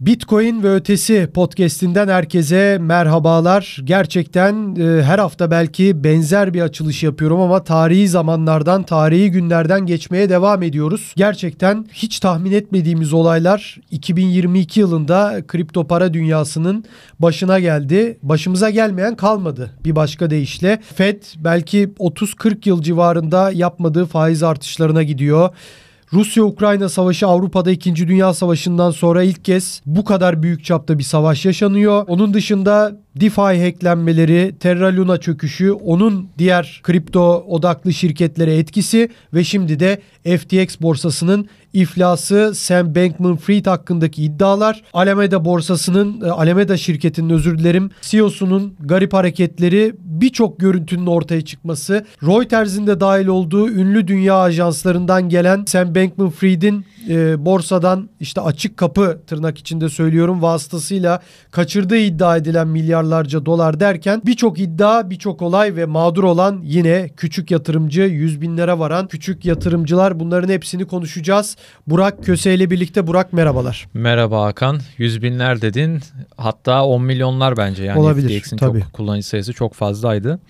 Bitcoin ve ötesi podcast'inden herkese merhabalar. Gerçekten e, her hafta belki benzer bir açılış yapıyorum ama tarihi zamanlardan, tarihi günlerden geçmeye devam ediyoruz. Gerçekten hiç tahmin etmediğimiz olaylar 2022 yılında kripto para dünyasının başına geldi. Başımıza gelmeyen kalmadı bir başka deyişle. Fed belki 30-40 yıl civarında yapmadığı faiz artışlarına gidiyor. Rusya-Ukrayna savaşı Avrupa'da 2. Dünya Savaşı'ndan sonra ilk kez bu kadar büyük çapta bir savaş yaşanıyor. Onun dışında DeFi hacklenmeleri, Terra Luna çöküşü, onun diğer kripto odaklı şirketlere etkisi ve şimdi de FTX borsasının iflası, Sam Bankman-Fried hakkındaki iddialar, Alameda borsasının, e, Alameda şirketinin özür dilerim, CEO'sunun garip hareketleri, birçok görüntünün ortaya çıkması, Reuters'in de dahil olduğu ünlü dünya ajanslarından gelen Sam Bankman-Fried'in e, borsadan işte açık kapı tırnak içinde söylüyorum vasıtasıyla kaçırdığı iddia edilen milyarlarca dolar derken birçok iddia, birçok olay ve mağdur olan yine küçük yatırımcı, yüz binlere varan küçük yatırımcılar bunların hepsini konuşacağız. Burak Köse ile birlikte Burak merhabalar. Merhaba Hakan. Yüz binler dedin. Hatta 10 milyonlar bence. Yani Olabilir, FTX'in çok kullanıcı sayısı çok fazlaydı.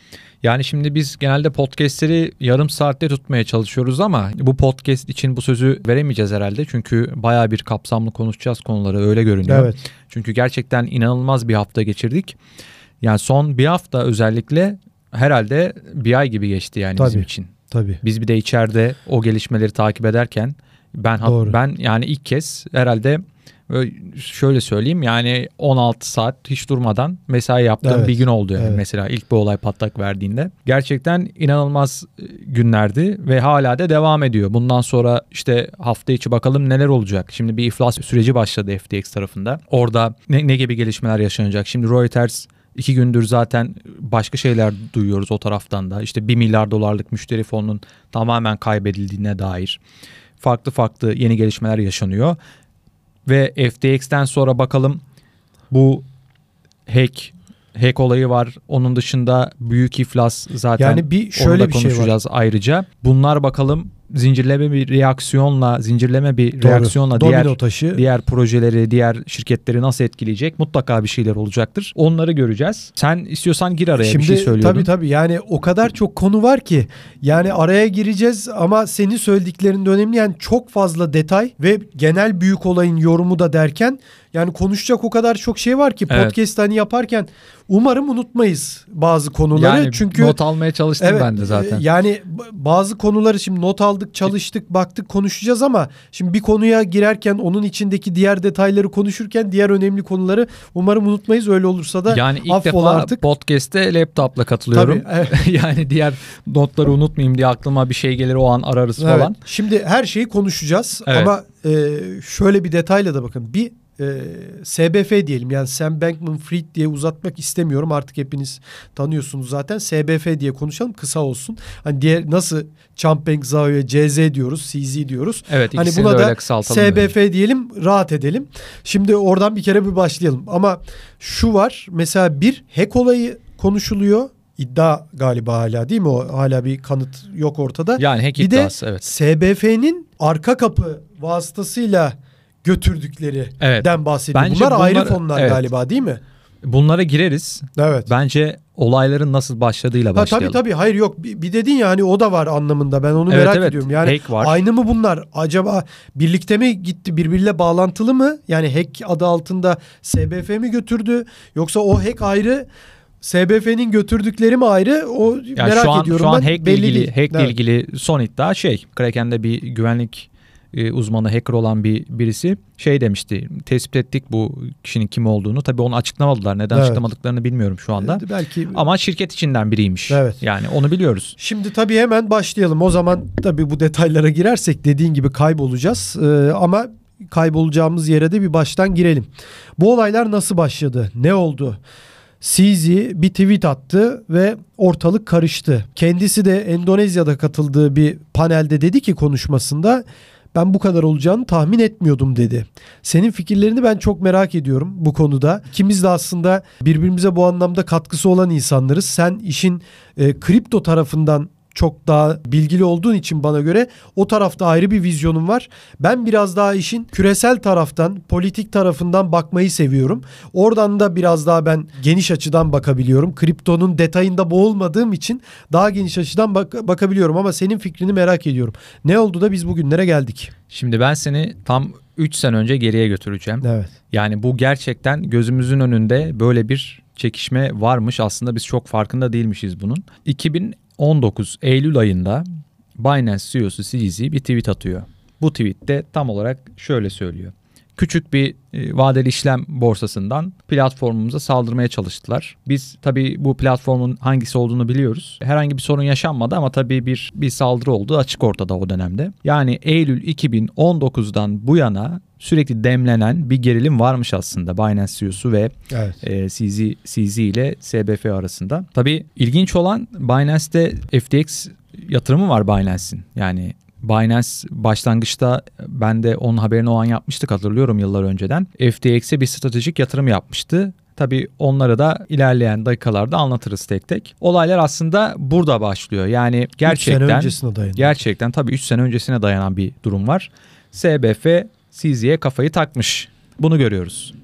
Yani şimdi biz genelde podcastleri yarım saatte tutmaya çalışıyoruz ama bu podcast için bu sözü veremeyeceğiz herhalde. Çünkü baya bir kapsamlı konuşacağız konuları öyle görünüyor. Evet. Çünkü gerçekten inanılmaz bir hafta geçirdik. Yani son bir hafta özellikle herhalde bir ay gibi geçti yani bizim Tabii. için. Tabii. Biz bir de içeride o gelişmeleri takip ederken ben Doğru. ben yani ilk kez herhalde şöyle söyleyeyim yani 16 saat hiç durmadan mesai yaptığım Evet. bir gün oldu yani Evet. mesela ilk bu olay patlak verdiğinde. Gerçekten inanılmaz e, günlerdi ve hala da devam ediyor. Bundan sonra işte hafta içi bakalım neler olacak. Şimdi bir iflas süreci başladı FTX tarafında. Orada ne, ne gibi gelişmeler yaşanacak? Şimdi Reuters İki gündür zaten başka şeyler duyuyoruz o taraftan da. İşte 1 milyar dolarlık müşteri fonunun tamamen kaybedildiğine dair farklı farklı yeni gelişmeler yaşanıyor. Ve FTX'ten sonra bakalım bu hack hack olayı var. Onun dışında büyük iflas zaten Yani bir şöyle bir şey var. ayrıca. Bunlar bakalım zincirleme bir reaksiyonla, zincirleme bir Doğru. reaksiyonla Domino diğer taşı. diğer projeleri, diğer şirketleri nasıl etkileyecek? Mutlaka bir şeyler olacaktır. Onları göreceğiz. Sen istiyorsan gir araya Şimdi bir şey söylüyordun. tabii tabii yani o kadar çok konu var ki yani araya gireceğiz ama senin söylediklerinde önemli yani çok fazla detay ve genel büyük olayın yorumu da derken yani konuşacak o kadar çok şey var ki Evet. podcast hani yaparken umarım unutmayız bazı konuları yani çünkü not almaya çalıştım ben de zaten. Yani bazı konuları şimdi not aldık, çalıştık, baktık, konuşacağız ama şimdi bir konuya girerken onun içindeki diğer detayları konuşurken diğer önemli konuları umarım unutmayız. Öyle olursa da yani ilk defa artık. podcast'te laptopla katılıyorum. Tabii, evet. yani diğer notları unutmayayım diye aklıma bir şey gelir o an ararız Evet. falan. Şimdi her şeyi konuşacağız Evet. ama e, şöyle bir detayla da bakın. Bir e, SBF diyelim yani Sam Bankman-Fried diye uzatmak istemiyorum. Artık hepiniz tanıyorsunuz zaten. SBF diye konuşalım kısa olsun. Hani diğer nasıl Champagne Zao'ya CZ diyoruz, CZ diyoruz. Evet Hani buna de da. SBF diyelim rahat edelim. Şimdi oradan bir kere bir başlayalım. Ama şu var mesela bir hack olayı konuşuluyor. İddia galiba hala değil mi o? Hala bir kanıt yok ortada. Yani hack Bir de iddiası evet. SBF'nin arka kapı vasıtasıyla götürdüklerinden Evet. bahsediyor. Bence bunlar, ayrı bunlar- fonlar evet. galiba değil mi? Bunlara gireriz. Evet. Bence olayların nasıl başladığıyla Ha, başlayalım. tabii tabii hayır yok bir, bir dedin ya hani o da var anlamında ben onu Evet, merak evet. ediyorum. Yani Hack var. aynı mı bunlar acaba birlikte mi gitti birbiriyle bağlantılı mı? Yani hack adı altında SBF mi götürdü yoksa o hack ayrı SBF'nin götürdükleri mi ayrı o Yani merak şu an, ediyorum şu an Belli ilgili, hackle Evet. ilgili son iddia şey. Kraken'de bir güvenlik e, uzmanı hacker olan bir birisi şey demişti. Tespit ettik bu kişinin kim olduğunu. Tabii onu açıklamadılar. Neden Evet. açıklamadıklarını bilmiyorum şu anda. Belki Ama şirket içinden biriymiş. Evet. Yani onu biliyoruz. Şimdi tabii hemen başlayalım. O zaman tabii bu detaylara girersek dediğin gibi kaybolacağız. Ee, ama kaybolacağımız yere de bir baştan girelim. Bu olaylar nasıl başladı? Ne oldu? CZ bir tweet attı ve ortalık karıştı. Kendisi de Endonezya'da katıldığı bir panelde dedi ki konuşmasında ben bu kadar olacağını tahmin etmiyordum dedi. Senin fikirlerini ben çok merak ediyorum bu konuda. İkimiz de aslında birbirimize bu anlamda katkısı olan insanlarız. Sen işin e, kripto tarafından çok daha bilgili olduğun için bana göre o tarafta ayrı bir vizyonum var. Ben biraz daha işin küresel taraftan, politik tarafından bakmayı seviyorum. Oradan da biraz daha ben geniş açıdan bakabiliyorum. Kriptonun detayında boğulmadığım için daha geniş açıdan bak- bakabiliyorum ama senin fikrini merak ediyorum. Ne oldu da biz bugünlere geldik? Şimdi ben seni tam 3 sene önce geriye götüreceğim. Evet. Yani bu gerçekten gözümüzün önünde böyle bir çekişme varmış. Aslında biz çok farkında değilmişiz bunun. 2019 Eylül ayında Binance CEO'su CZ bir tweet atıyor. Bu tweette tam olarak şöyle söylüyor. Küçük bir e, vadeli işlem borsasından platformumuza saldırmaya çalıştılar. Biz tabii bu platformun hangisi olduğunu biliyoruz. Herhangi bir sorun yaşanmadı ama tabii bir bir saldırı oldu açık ortada o dönemde. Yani Eylül 2019'dan bu yana sürekli demlenen bir gerilim varmış aslında Binance CEO'su ve Evet. e, CZ, CZ ile SBF arasında. Tabii ilginç olan Binance'te FTX yatırımı var Binance'in. Yani Binance başlangıçta ben de onun haberini o an yapmıştık hatırlıyorum yıllar önceden. FTX'e bir stratejik yatırım yapmıştı. Tabii onları da ilerleyen dakikalarda anlatırız tek tek. Olaylar aslında burada başlıyor. Yani Üç sene gerçekten öncesine dayanıyor. gerçekten tabii 3 sene öncesine dayanan bir durum var. SBF CZ'ye kafayı takmış. Bunu görüyoruz.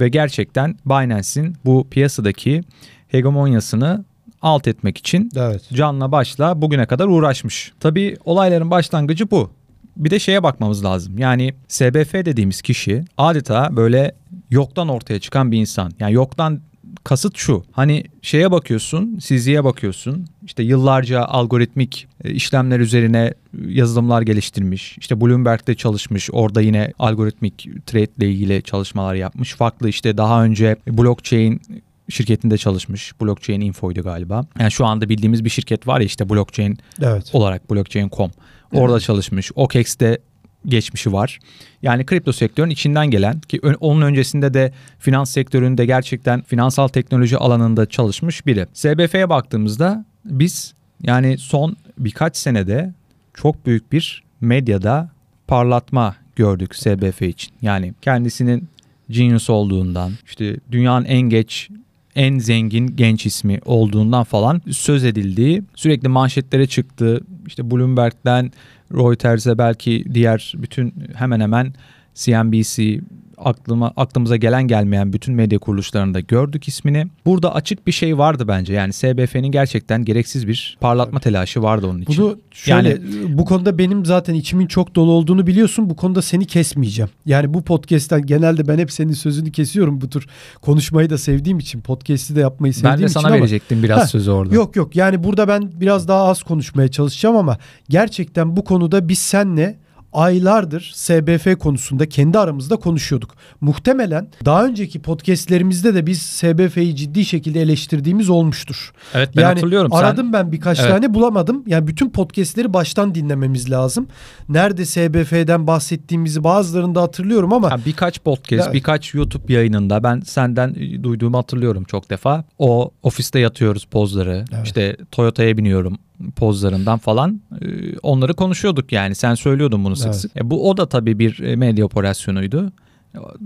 Ve gerçekten Binance'in bu piyasadaki hegemonyasını alt etmek için Evet. canla başla bugüne kadar uğraşmış. Tabii olayların başlangıcı bu. Bir de şeye bakmamız lazım. Yani SBF dediğimiz kişi adeta böyle yoktan ortaya çıkan bir insan. Yani yoktan kasıt şu. Hani şeye bakıyorsun, CZ'ye bakıyorsun. İşte yıllarca algoritmik e, işlemler üzerine yazılımlar geliştirmiş. İşte Bloomberg'de çalışmış. Orada yine algoritmik trade ile ilgili çalışmalar yapmış. Farklı işte daha önce blockchain şirketinde çalışmış. Blockchain Info'ydu galiba. Yani şu anda bildiğimiz bir şirket var ya işte blockchain Evet. olarak blockchain.com. Orada çalışmış. OKEX'te geçmişi var. Yani kripto sektörün içinden gelen ki onun öncesinde de finans sektöründe gerçekten finansal teknoloji alanında çalışmış biri. SBF'ye baktığımızda biz yani son birkaç senede çok büyük bir medyada parlatma gördük SBF için. Yani kendisinin genius olduğundan, işte dünyanın en geç en zengin genç ismi olduğundan falan söz edildiği, sürekli manşetlere çıktı. İşte Bloomberg'den Reuters'e belki diğer bütün hemen hemen CNBC aklıma aklımıza gelen gelmeyen bütün medya kuruluşlarında gördük ismini. Burada açık bir şey vardı bence. Yani SBF'nin gerçekten gereksiz bir parlatma telaşı vardı onun için. Bunu şöyle Yani- bu konuda benim zaten içimin çok dolu olduğunu biliyorsun. Bu konuda seni kesmeyeceğim. Yani bu podcast'ten genelde ben hep senin sözünü kesiyorum. Bu tür konuşmayı da sevdiğim için podcast'i de yapmayı sevdiğim ben de için sana ama verecektim biraz Heh, sözü orada. Yok yok yani burada ben biraz daha az konuşmaya çalışacağım ama gerçekten bu konuda biz senle aylardır SBF konusunda kendi aramızda konuşuyorduk. Muhtemelen daha önceki podcastlerimizde de biz SBF'yi ciddi şekilde eleştirdiğimiz olmuştur. Evet ben yani hatırlıyorum. Sen- aradım ben birkaç Evet. tane bulamadım. Yani bütün podcastleri baştan dinlememiz lazım. Nerede SBF'den bahsettiğimizi bazılarını da hatırlıyorum ama Ha, birkaç podcast, Evet. birkaç YouTube yayınında ben senden duyduğumu hatırlıyorum çok defa. O ofiste yatıyoruz pozları. Evet. İşte Toyota'ya biniyorum pozlarından falan. e, Onları konuşuyorduk yani. Sen söylüyordun bunu sık Evet. sık. E, bu o da tabii bir e, medya operasyonuydu.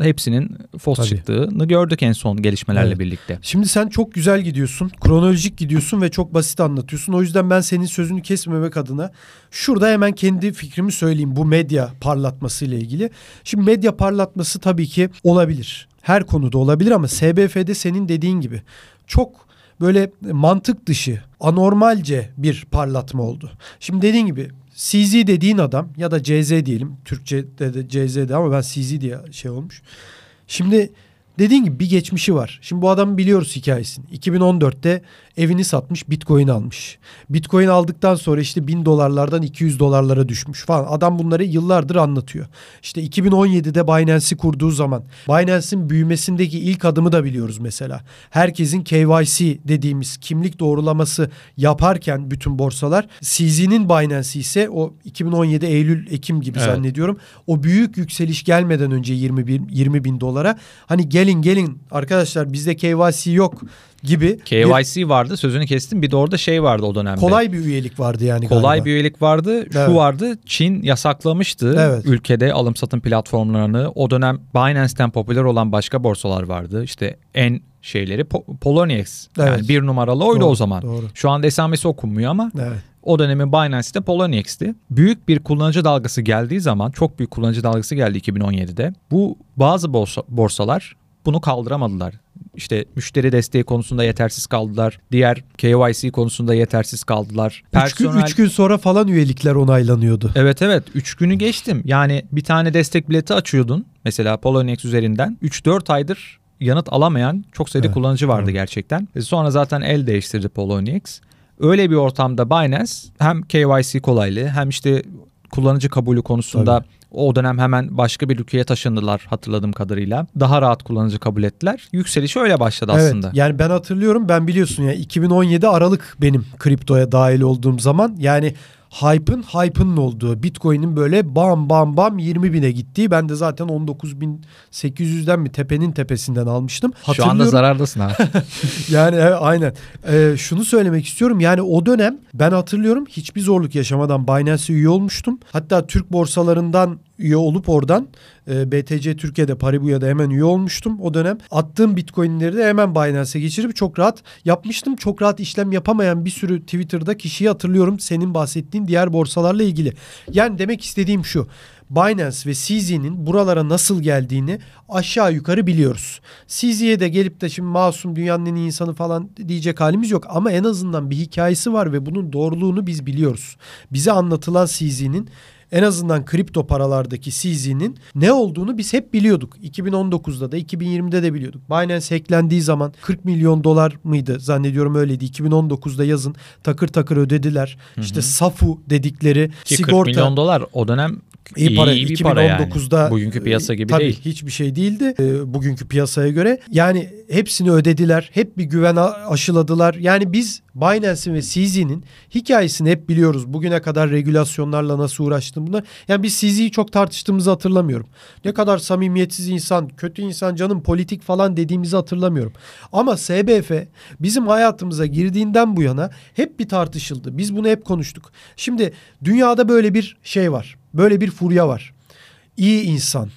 Hepsinin fos Tabii. çıktığını gördük en son gelişmelerle Evet. birlikte. Şimdi sen çok güzel gidiyorsun. Kronolojik gidiyorsun ve çok basit anlatıyorsun. O yüzden ben senin sözünü kesmemek adına şurada hemen kendi fikrimi söyleyeyim bu medya parlatması ile ilgili. Şimdi medya parlatması tabii ki olabilir. Her konuda olabilir ama SBF'de senin dediğin gibi çok böyle mantık dışı, anormalce bir parlatma oldu. Şimdi dediğin gibi CZ dediğin adam ya da CZ diyelim. Türkçe'de de CZ'de ama ben CZ diye şey olmuş. Şimdi dediğin gibi bir geçmişi var. Şimdi bu adamı biliyoruz hikayesini. 2014'te evini satmış Bitcoin almış. Bitcoin aldıktan sonra işte 1000 dolarlardan 200 dolarlara düşmüş falan. Adam bunları yıllardır anlatıyor. İşte 2017'de Binance'i kurduğu zaman Binance'in büyümesindeki ilk adımı da biliyoruz mesela. Herkesin KYC dediğimiz kimlik doğrulaması yaparken bütün borsalar CZ'nin Binance'i ise o 2017 Eylül Ekim gibi Evet. zannediyorum. O büyük yükseliş gelmeden önce 20 bin, 20 bin dolara hani gelen gelin gelin arkadaşlar bizde KYC yok gibi. KYC vardı sözünü kestim. Bir de orada şey vardı o dönemde. Kolay bir üyelik vardı yani Kolay galiba. bir üyelik vardı. Şu Evet. vardı. Çin yasaklamıştı Evet. ülkede alım satım platformlarını. O dönem Binance'ten popüler olan başka borsalar vardı. İşte en şeyleri Po- Poloniex. Yani Evet. bir numaralı oydu Doğru, o zaman. Doğru. Şu anda esamesi okunmuyor ama Evet. o dönemin Binance'de Poloniex'ti. Büyük bir kullanıcı dalgası geldiği zaman çok büyük kullanıcı dalgası geldi 2017'de. Bu bazı borsa, borsalar bunu kaldıramadılar. İşte müşteri desteği konusunda yetersiz kaldılar. Diğer KYC konusunda yetersiz kaldılar. Üç, gün, üç gün sonra falan üyelikler onaylanıyordu. Evet evet 3 günü geçtim. Yani bir tane destek bileti açıyordun. Mesela Poloniex üzerinden 3-4 aydır yanıt alamayan çok sayıda Evet, kullanıcı vardı doğru. gerçekten. E sonra zaten el değiştirdi Poloniex. Öyle bir ortamda Binance hem KYC kolaylığı hem işte kullanıcı kabulü konusunda o dönem hemen başka bir ülkeye taşındılar hatırladığım kadarıyla. Daha rahat kullanıcı kabul ettiler. Yükselişi öyle başladı Evet, aslında. yani ben hatırlıyorum ben biliyorsun ya 2017 Aralık benim kriptoya dahil olduğum zaman yani hype'ın hype'ın olduğu Bitcoin'in böyle bam bam bam 20 bine gittiği ben de zaten 19.800'den mi tepenin tepesinden almıştım. Şu anda zarardasın ha. Yani evet, aynen. Ee, şunu söylemek istiyorum. Yani o dönem ben hatırlıyorum hiçbir zorluk yaşamadan Binance'e üye olmuştum. Hatta Türk borsalarından üye olup oradan e, BTC Türkiye'de Paribuya'da hemen üye olmuştum o dönem. Attığım Bitcoin'leri de hemen Binance'e geçirip çok rahat yapmıştım. Çok rahat işlem yapamayan bir sürü Twitter'da kişiyi hatırlıyorum senin bahsettiğin diğer borsalarla ilgili. Yani demek istediğim şu. Binance ve CZ'nin buralara nasıl geldiğini aşağı yukarı biliyoruz. CZ'ye de gelip de şimdi masum dünyanın en iyi insanı falan diyecek halimiz yok. Ama en azından bir hikayesi var ve bunun doğruluğunu biz biliyoruz. Bize anlatılan CZ'nin en azından kripto paralardaki CZ'nin ne olduğunu biz hep biliyorduk. 2019'da da 2020'de de biliyorduk. Binance hacklendiği zaman 40 milyon dolar mıydı zannediyorum öyleydi. 2019'da yazın takır takır ödediler. İşte SAFU dedikleri Ki 40 sigorta milyon dolar o dönem İyi para. bir para yani. 2019'da Bugünkü piyasa gibi tabii değil. hiçbir şey değildi e, bugünkü piyasaya göre. Yani hepsini ödediler. Hep bir güven aşıladılar. Yani biz Binance'in ve CZ'nin hikayesini hep biliyoruz. Bugüne kadar regülasyonlarla nasıl uğraştığımda. Yani biz CZ'yi çok tartıştığımızı hatırlamıyorum. Ne kadar samimiyetsiz insan, kötü insan, canım politik falan dediğimizi hatırlamıyorum. Ama SBF bizim hayatımıza girdiğinden bu yana hep bir tartışıldı. Biz bunu hep konuştuk. Şimdi dünyada böyle bir şey var. Böyle bir furya var. İyi insan,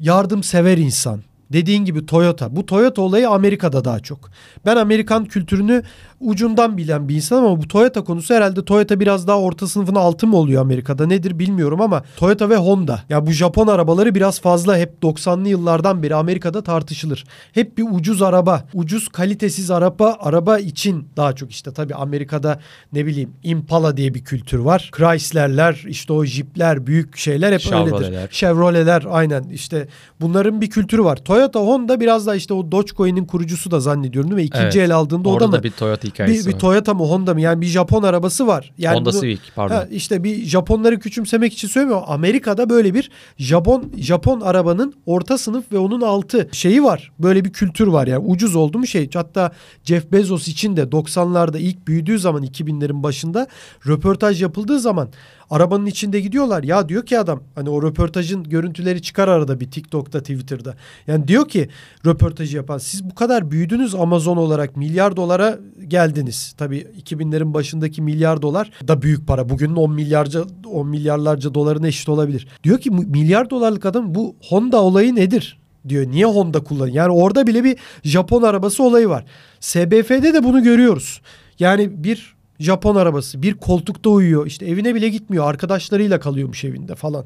yardımsever insan. Dediğin gibi Toyota. Bu Toyota olayı Amerika'da daha çok. Ben Amerikan kültürünü ucundan bilen bir insan ama bu Toyota konusu herhalde Toyota biraz daha orta sınıfın altı mı oluyor Amerika'da nedir bilmiyorum ama Toyota ve Honda. Ya bu Japon arabaları biraz fazla hep 90'lı yıllardan beri Amerika'da tartışılır. Hep bir ucuz araba, ucuz kalitesiz araba araba için daha çok işte tabii Amerika'da ne bileyim Impala diye bir kültür var. Chrysler'ler işte o Jeep'ler büyük şeyler hep öyledir. Chevrolet'ler. Chevrolet'ler aynen işte bunların bir kültürü var. Toyota Honda biraz da işte o Dogecoin'in kurucusu da zannediyorum değil mi? İkinci Evet. el aldığında o da Orada mı? bir Toyota hikayesi bir, bir. Toyota mı Honda mı yani bir Japon arabası var. Yani Honda bunu- Civic pardon. Ha, işte bir Japonları küçümsemek için söylemiyorum. Amerika'da böyle bir Japon Japon arabanın orta sınıf ve onun altı şeyi var. Böyle bir kültür var yani ucuz oldu mu şey. Hatta Jeff Bezos için de 90'larda ilk büyüdüğü zaman 2000'lerin başında röportaj yapıldığı zaman arabanın içinde gidiyorlar. Ya diyor ki adam hani o röportajın görüntüleri çıkar arada bir TikTok'ta Twitter'da. Yani diyor ki röportajı yapan siz bu kadar büyüdünüz Amazon olarak milyar dolara geldiniz. Tabii 2000'lerin başındaki milyar dolar da büyük para. Bugünün 10 milyarca 10 milyarlarca dolarına eşit olabilir. Diyor ki milyar dolarlık adam bu Honda olayı nedir? diyor. Niye Honda kullanıyor? Yani orada bile bir Japon arabası olayı var. SBF'de de bunu görüyoruz. Yani bir Japon arabası bir koltukta uyuyor. İşte evine bile gitmiyor. Arkadaşlarıyla kalıyormuş evinde falan.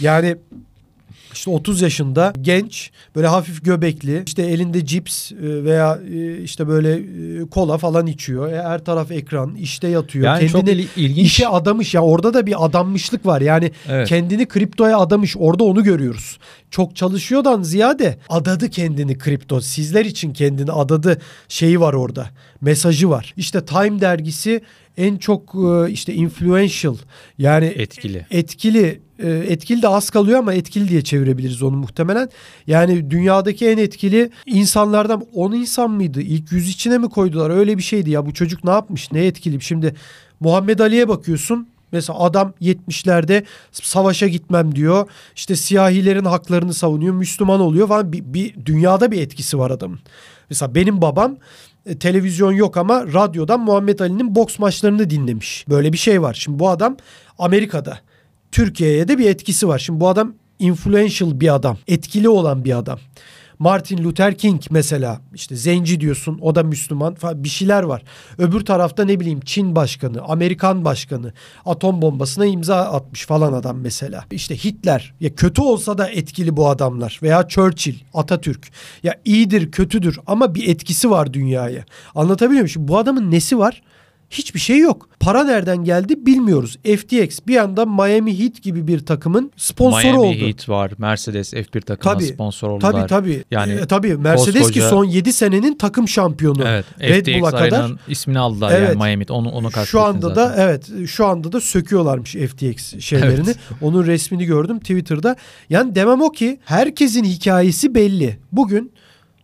Yani işte 30 yaşında genç böyle hafif göbekli işte elinde cips e, veya e, işte böyle e, kola falan içiyor. Her taraf ekran işte yatıyor. Yani çok Kendini il- ilginç. işe adamış ya orada da bir adanmışlık var. Yani Evet. kendini kriptoya adamış. Orada onu görüyoruz. Çok çalışıyordan ziyade adadı kendini kripto. Sizler için kendini adadı şeyi var orada. Mesajı var. İşte Time dergisi en çok işte influential yani Etkili. etkili e, etkili de az kalıyor ama etkili diye çevirebiliriz onu muhtemelen. Yani dünyadaki en etkili insanlardan 10 insan mıydı? İlk yüz içine mi koydular? Öyle bir şeydi ya. Bu çocuk ne yapmış? Ne etkili? Şimdi Muhammed Ali'ye bakıyorsun. Mesela adam 70'lerde savaşa gitmem diyor. İşte siyahilerin haklarını savunuyor. Müslüman oluyor falan. Bir, bir dünyada bir etkisi var adamın. Mesela benim babam e, televizyon yok ama radyodan Muhammed Ali'nin boks maçlarını dinlemiş. Böyle bir şey var. Şimdi bu adam Amerika'da. Türkiye'ye de bir etkisi var. Şimdi bu adam influential bir adam. Etkili olan bir adam. Martin Luther King mesela işte zenci diyorsun o da Müslüman falan bir şeyler var. Öbür tarafta ne bileyim Çin başkanı, Amerikan başkanı atom bombasına imza atmış falan adam mesela. İşte Hitler ya kötü olsa da etkili bu adamlar veya Churchill, Atatürk. Ya iyidir, kötüdür ama bir etkisi var dünyaya. Anlatabiliyor muyum? Şimdi bu adamın nesi var? Hiçbir şey yok. Para nereden geldi bilmiyoruz. FTX bir anda Miami Heat gibi bir takımın sponsoru Miami oldu. Heat var. Mercedes F1 takımına Tabii, sponsor oldular. Tabii tabii. Yani Yani tabii Mercedes koskoca- ki son 7 senenin takım şampiyonu. Evet. Red Bull'a kadar. İsmini aldılar Evet. yani Miami Heat. Onu, onu Şu anda zaten. da evet şu anda da söküyorlarmış FTX şeylerini. Evet. Onun resmini gördüm Twitter'da. Yani demem o ki herkesin hikayesi belli. Bugün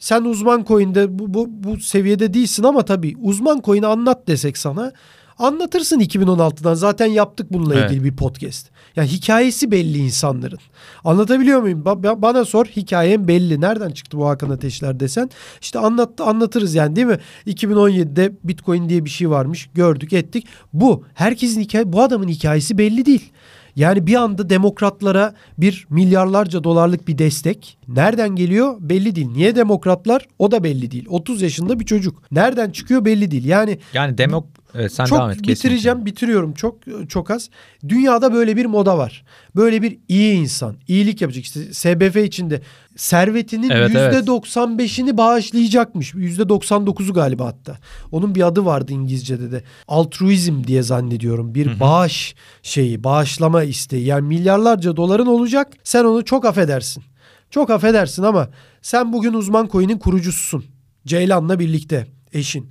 sen uzman coin'de bu, bu, bu seviyede değilsin ama tabii uzman coin'i anlat desek sana anlatırsın 2016'dan. Zaten yaptık bununla Evet. ilgili bir podcast. Yani hikayesi belli insanların. Anlatabiliyor muyum? Ba- ba- bana sor hikayem belli. Nereden çıktı bu Hakan Ateşler desen. İşte anlat, anlatırız yani değil mi? 2017'de Bitcoin diye bir şey varmış. Gördük ettik. Bu herkesin hikaye bu adamın hikayesi belli değil. Yani bir anda demokratlara bir milyarlarca dolarlık bir destek nereden geliyor belli değil. Niye demokratlar o da belli değil. 30 yaşında bir çocuk. Nereden çıkıyor belli değil. Yani Yani demok Evet, sen çok devam et. bitireceğim, bitiriyorum çok çok az. Dünyada böyle bir moda var. Böyle bir iyi insan, iyilik yapacak. İşte SBF içinde servetinin Evet, evet. %95'ini bağışlayacakmış. %99'u galiba hatta. Onun bir adı vardı İngilizce'de de. Altruizm diye zannediyorum. Bir bağış şeyi, bağışlama isteği. Yani milyarlarca doların olacak. Sen onu çok affedersin. Çok affedersin ama sen bugün uzman coin'in kurucususun. Ceylan'la birlikte eşin.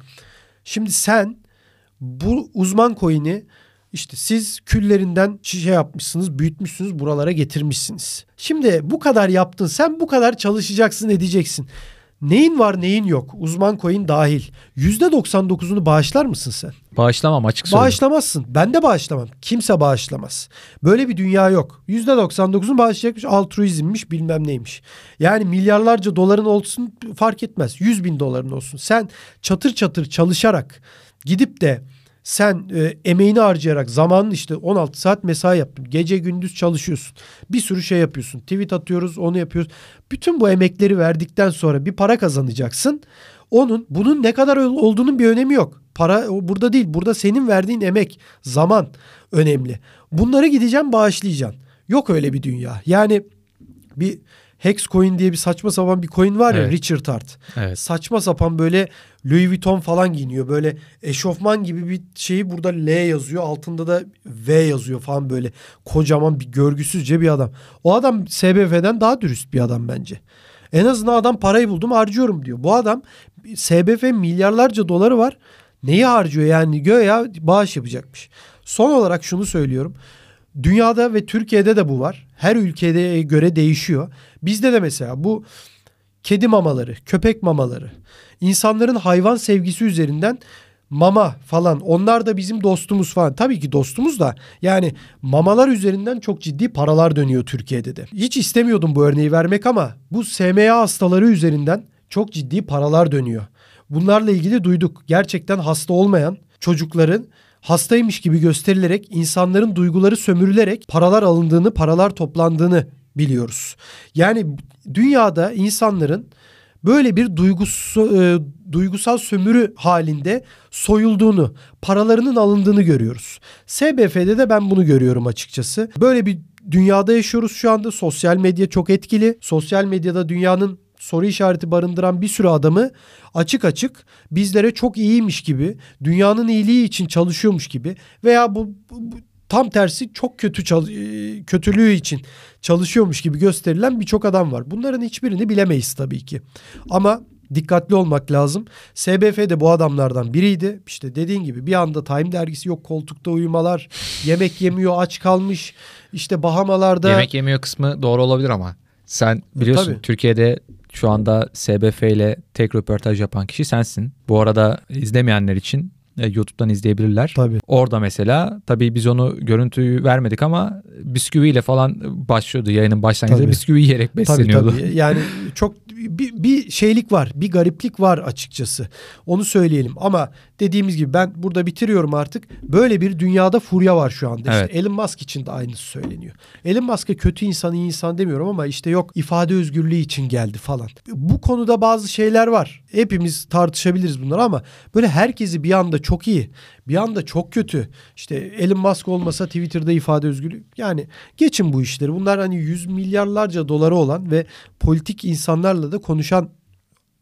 Şimdi sen bu uzman coin'i işte siz küllerinden şey yapmışsınız, büyütmüşsünüz, buralara getirmişsiniz. Şimdi bu kadar yaptın, sen bu kadar çalışacaksın, edeceksin. Neyin var, neyin yok? Uzman coin dahil. %99'unu bağışlar mısın sen? Bağışlamam açık söyleyeyim. Bağışlamazsın. Ben de bağışlamam. Kimse bağışlamaz. Böyle bir dünya yok. %99'unu bağışlayacakmış. Altruizmmiş bilmem neymiş. Yani milyarlarca doların olsun fark etmez. 100 bin doların olsun. Sen çatır çatır çalışarak gidip de sen e, emeğini harcayarak zamanın işte 16 saat mesai yaptın. Gece gündüz çalışıyorsun. Bir sürü şey yapıyorsun. Tweet atıyoruz onu yapıyoruz. Bütün bu emekleri verdikten sonra bir para kazanacaksın. Onun bunun ne kadar ol- olduğunun bir önemi yok. Para burada değil. Burada senin verdiğin emek, zaman önemli. Bunları gideceğim bağışlayacaksın. Yok öyle bir dünya. Yani bir Hex coin diye bir saçma sapan bir coin var ya Evet. Richard Hart. Evet. Saçma sapan böyle Louis Vuitton falan giyiniyor. Böyle eşofman gibi bir şeyi burada L yazıyor. Altında da V yazıyor falan böyle. Kocaman bir görgüsüzce bir adam. O adam SBF'den daha dürüst bir adam bence. En azından adam parayı buldum harcıyorum diyor. Bu adam SBF milyarlarca doları var. Neyi harcıyor yani göya bağış yapacakmış. Son olarak şunu söylüyorum. Dünyada ve Türkiye'de de bu var. Her ülkede göre değişiyor. Bizde de mesela bu kedi mamaları, köpek mamaları, insanların hayvan sevgisi üzerinden mama falan onlar da bizim dostumuz falan. Tabii ki dostumuz da yani mamalar üzerinden çok ciddi paralar dönüyor Türkiye'de de. Hiç istemiyordum bu örneği vermek ama bu SMA hastaları üzerinden çok ciddi paralar dönüyor. Bunlarla ilgili duyduk. Gerçekten hasta olmayan çocukların hastaymış gibi gösterilerek insanların duyguları sömürülerek paralar alındığını, paralar toplandığını biliyoruz. Yani dünyada insanların böyle bir duygusu, e, duygusal sömürü halinde soyulduğunu, paralarının alındığını görüyoruz. SBF'de de ben bunu görüyorum açıkçası. Böyle bir dünyada yaşıyoruz şu anda. Sosyal medya çok etkili. Sosyal medyada dünyanın soru işareti barındıran bir sürü adamı açık açık bizlere çok iyiymiş gibi, dünyanın iyiliği için çalışıyormuş gibi veya bu, bu- bu tam tersi çok kötü e, kötülüğü için çalışıyormuş gibi gösterilen birçok adam var. Bunların hiçbirini bilemeyiz tabii ki. Ama dikkatli olmak lazım. SBF de bu adamlardan biriydi. İşte dediğin gibi bir anda Time dergisi yok koltukta uyumalar, yemek yemiyor, aç kalmış. İşte Bahamalarda Yemek yemiyor kısmı doğru olabilir ama sen biliyorsun tabii. Türkiye'de şu anda SBF ile tek röportaj yapan kişi sensin. Bu arada izlemeyenler için E, YouTube'dan izleyebilirler. Tabii. Orada mesela tabii biz onu görüntüyü vermedik ama bisküviyle falan başlıyordu yayının başlangıcında Tabii. bisküvi yiyerek Tabii besleniyordu. tabii. Yani çok bir, bir şeylik var, bir gariplik var açıkçası. Onu söyleyelim. Ama dediğimiz gibi ben burada bitiriyorum artık. Böyle bir dünyada furya var şu anda. Evet. İşte Elon Musk için de aynısı söyleniyor. Elon Musk'a kötü insan, iyi insan demiyorum ama işte yok ifade özgürlüğü için geldi falan. Bu konuda bazı şeyler var. Hepimiz tartışabiliriz bunları ama böyle herkesi bir anda çok iyi, bir anda çok kötü. İşte Elon Musk olmasa Twitter'da ifade özgürlüğü. Yani geçin bu işleri. Bunlar hani yüz milyarlarca doları olan ve politik insanlarla da konuşan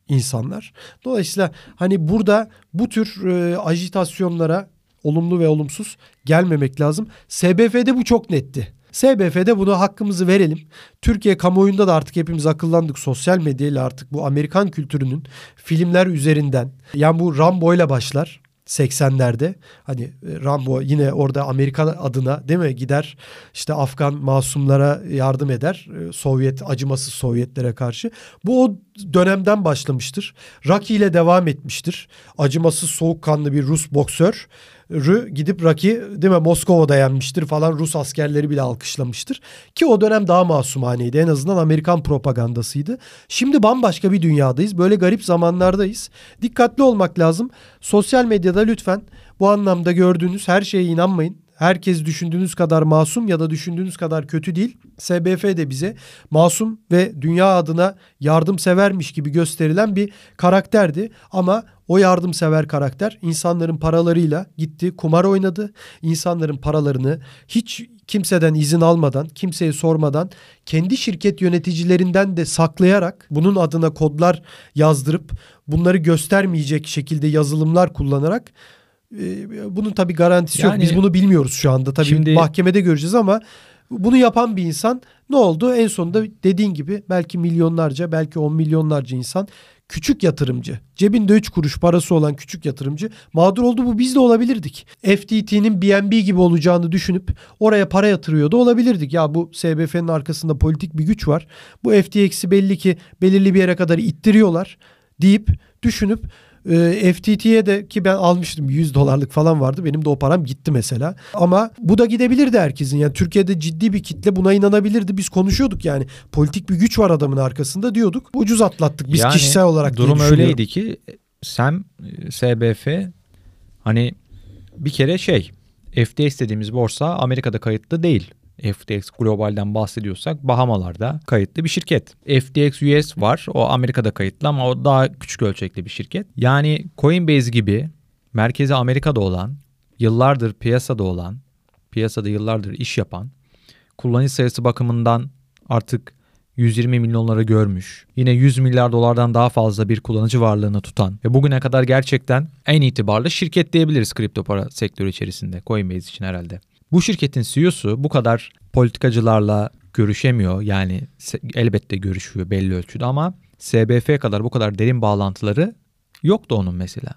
insanlar. Dolayısıyla hani burada bu tür e, ajitasyonlara olumlu ve olumsuz gelmemek lazım. SBF'de bu çok netti. SBF'de bunu hakkımızı verelim. Türkiye kamuoyunda da artık hepimiz akıllandık. Sosyal medyayla artık bu Amerikan kültürünün filmler üzerinden. Yani bu Rambo ile başlar. 80'lerde hani e, Rambo yine orada Amerikan adına değil mi gider işte Afgan masumlara yardım eder e, Sovyet acımasız Sovyetlere karşı. Bu o dönemden başlamıştır. Rocky ile devam etmiştir. Acımasız soğukkanlı bir Rus boksör Rü gidip Rocky değil mi Moskova'da yenmiştir falan Rus askerleri bile alkışlamıştır. Ki o dönem daha masumhaneydi en azından Amerikan propagandasıydı. Şimdi bambaşka bir dünyadayız böyle garip zamanlardayız. Dikkatli olmak lazım. Sosyal medyada lütfen bu anlamda gördüğünüz her şeye inanmayın. Herkes düşündüğünüz kadar masum ya da düşündüğünüz kadar kötü değil. SBF de bize masum ve dünya adına yardımsevermiş gibi gösterilen bir karakterdi. Ama o yardımsever karakter insanların paralarıyla gitti kumar oynadı. İnsanların paralarını hiç kimseden izin almadan, kimseye sormadan kendi şirket yöneticilerinden de saklayarak bunun adına kodlar yazdırıp bunları göstermeyecek şekilde yazılımlar kullanarak ee, bunun tabii garantisi yok. Yani- Biz bunu bilmiyoruz şu anda. Tabii Şimdi- mahkemede göreceğiz ama bunu yapan bir insan ne oldu? En sonunda dediğin gibi belki milyonlarca, belki on milyonlarca insan küçük yatırımcı, cebinde 3 kuruş parası olan küçük yatırımcı mağdur oldu. Bu biz de olabilirdik. FTT'nin BNB gibi olacağını düşünüp oraya para yatırıyor da olabilirdik. Ya bu SBF'nin arkasında politik bir güç var. Bu FTX'i belli ki belirli bir yere kadar ittiriyorlar deyip düşünüp e, FTT'ye de ki ben almıştım 100 dolarlık falan vardı. Benim de o param gitti mesela. Ama bu da gidebilirdi herkesin. Yani Türkiye'de ciddi bir kitle buna inanabilirdi. Biz konuşuyorduk yani. Politik bir güç var adamın arkasında diyorduk. Ucuz atlattık biz Yani kişisel olarak durum öyleydi ki SEM, SBF hani bir kere şey FTX dediğimiz borsa Amerika'da kayıtlı değil. FTX globalden bahsediyorsak Bahamalarda kayıtlı bir şirket. FTX US var. O Amerika'da kayıtlı ama o daha küçük ölçekli bir şirket. Yani Coinbase gibi merkezi Amerika'da olan, yıllardır piyasada olan, piyasada yıllardır iş yapan, kullanıcı sayısı bakımından artık 120 milyonları görmüş. Yine 100 milyar dolardan daha fazla bir kullanıcı varlığını tutan ve bugüne kadar gerçekten en itibarlı şirket diyebiliriz kripto para sektörü içerisinde Coinbase için herhalde. Bu şirketin CEO'su bu kadar politikacılarla görüşemiyor. Yani elbette görüşüyor belli ölçüde ama SBF kadar bu kadar derin bağlantıları yoktu onun mesela.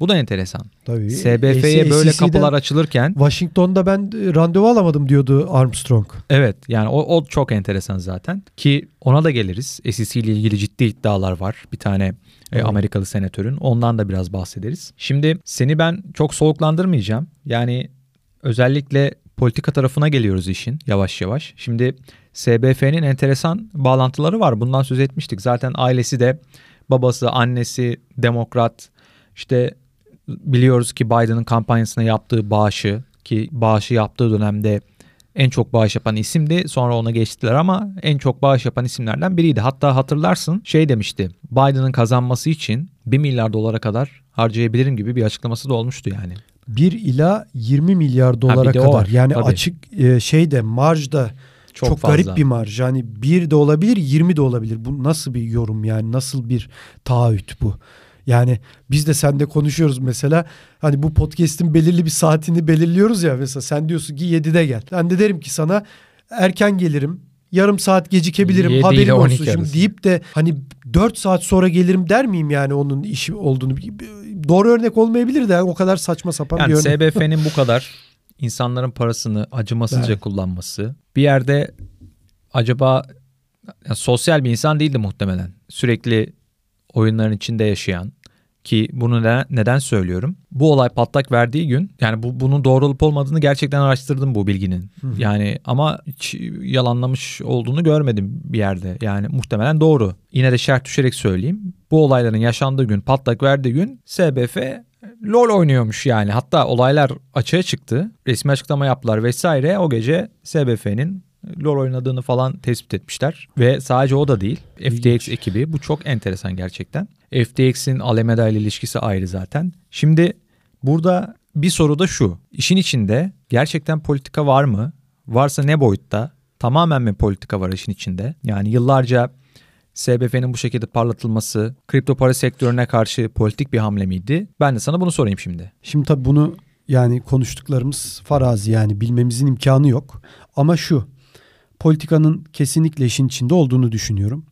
Bu da enteresan. Tabii. SBF'ye böyle SEC'den kapılar açılırken Washington'da ben e, randevu alamadım diyordu Armstrong. Evet yani o, o çok enteresan zaten ki ona da geliriz. SEC ile ilgili ciddi iddialar var. Bir tane e, Evet. Amerikalı senatörün ondan da biraz bahsederiz. Şimdi seni ben çok soğuklandırmayacağım. Yani özellikle politika tarafına geliyoruz işin yavaş yavaş. Şimdi SBF'nin enteresan bağlantıları var. Bundan söz etmiştik. Zaten ailesi de babası, annesi demokrat. İşte biliyoruz ki Biden'ın kampanyasına yaptığı bağışı ki bağışı yaptığı dönemde en çok bağış yapan isimdi. Sonra ona geçtiler ama en çok bağış yapan isimlerden biriydi. Hatta hatırlarsın şey demişti. Biden'ın kazanması için 1 milyar dolara kadar harcayabilirim gibi bir açıklaması da olmuştu yani. 1 ila 20 milyar dolara kadar. var, Yani tabii. açık e, şeyde marjda Çok, çok, fazla. garip bir marj. Yani 1 de olabilir 20 de olabilir. Bu nasıl bir yorum yani nasıl bir taahhüt bu? Yani biz de sende konuşuyoruz mesela. Hani bu podcast'in belirli bir saatini belirliyoruz ya mesela sen diyorsun ki 7'de gel. Ben de derim ki sana erken gelirim. Yarım saat gecikebilirim 7 ile haberin 12 olsun şimdi arası. deyip de hani 4 saat sonra gelirim der miyim yani onun işi olduğunu. Doğru örnek olmayabilir de o kadar saçma sapan Yani bir örnek. SBF'nin bu kadar insanların parasını acımasızca Evet. kullanması bir yerde acaba ya sosyal bir insan değildi muhtemelen. Sürekli oyunların içinde yaşayan, Ki bunu ne, neden söylüyorum? Bu olay patlak verdiği gün yani bu bunun doğru olup olmadığını gerçekten araştırdım bu bilginin. Hı. Yani ama hiç yalanlamış olduğunu görmedim bir yerde. Yani muhtemelen doğru. Yine de şerh düşerek söyleyeyim. Bu olayların yaşandığı gün patlak verdiği gün SBF LoL oynuyormuş yani. Hatta olaylar açığa çıktı. Resmi açıklama yaptılar vesaire. O gece SBF'nin LoL oynadığını falan tespit etmişler. Ve sadece o da değil. FTX ekibi. Bu çok enteresan gerçekten. FTX'in Alameda ile ilişkisi ayrı zaten. Şimdi burada bir soru da şu. İşin içinde gerçekten politika var mı? Varsa ne boyutta? Tamamen mi politika var işin içinde? Yani yıllarca SBF'nin bu şekilde parlatılması kripto para sektörüne karşı politik bir hamle miydi? Ben de sana bunu sorayım şimdi. Şimdi tabii bunu yani konuştuklarımız farazi yani bilmemizin imkanı yok. Ama şu politikanın kesinlikle işin içinde olduğunu düşünüyorum.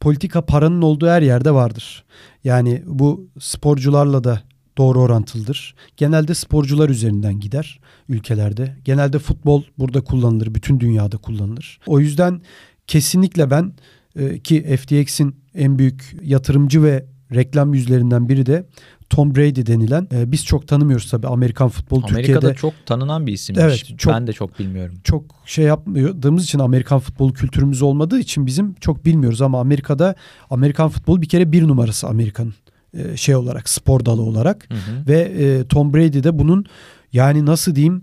Politika paranın olduğu her yerde vardır. Yani bu sporcularla da doğru orantılıdır. Genelde sporcular üzerinden gider ülkelerde. Genelde futbol burada kullanılır, bütün dünyada kullanılır. O yüzden kesinlikle ben e, ki FTX'in en büyük yatırımcı ve reklam yüzlerinden biri de Tom Brady denilen e, biz çok tanımıyoruz tabii Amerikan futbolu Amerika'da Türkiye'de. Amerika'da çok tanınan bir isimmiş. Evet, çok, ben de çok bilmiyorum. Çok şey yapmadığımız için Amerikan futbolu kültürümüz olmadığı için bizim çok bilmiyoruz ama Amerika'da Amerikan futbolu bir kere bir numarası Amerika'nın e, şey olarak spor dalı olarak hı hı. ve e, Tom Brady de bunun yani nasıl diyeyim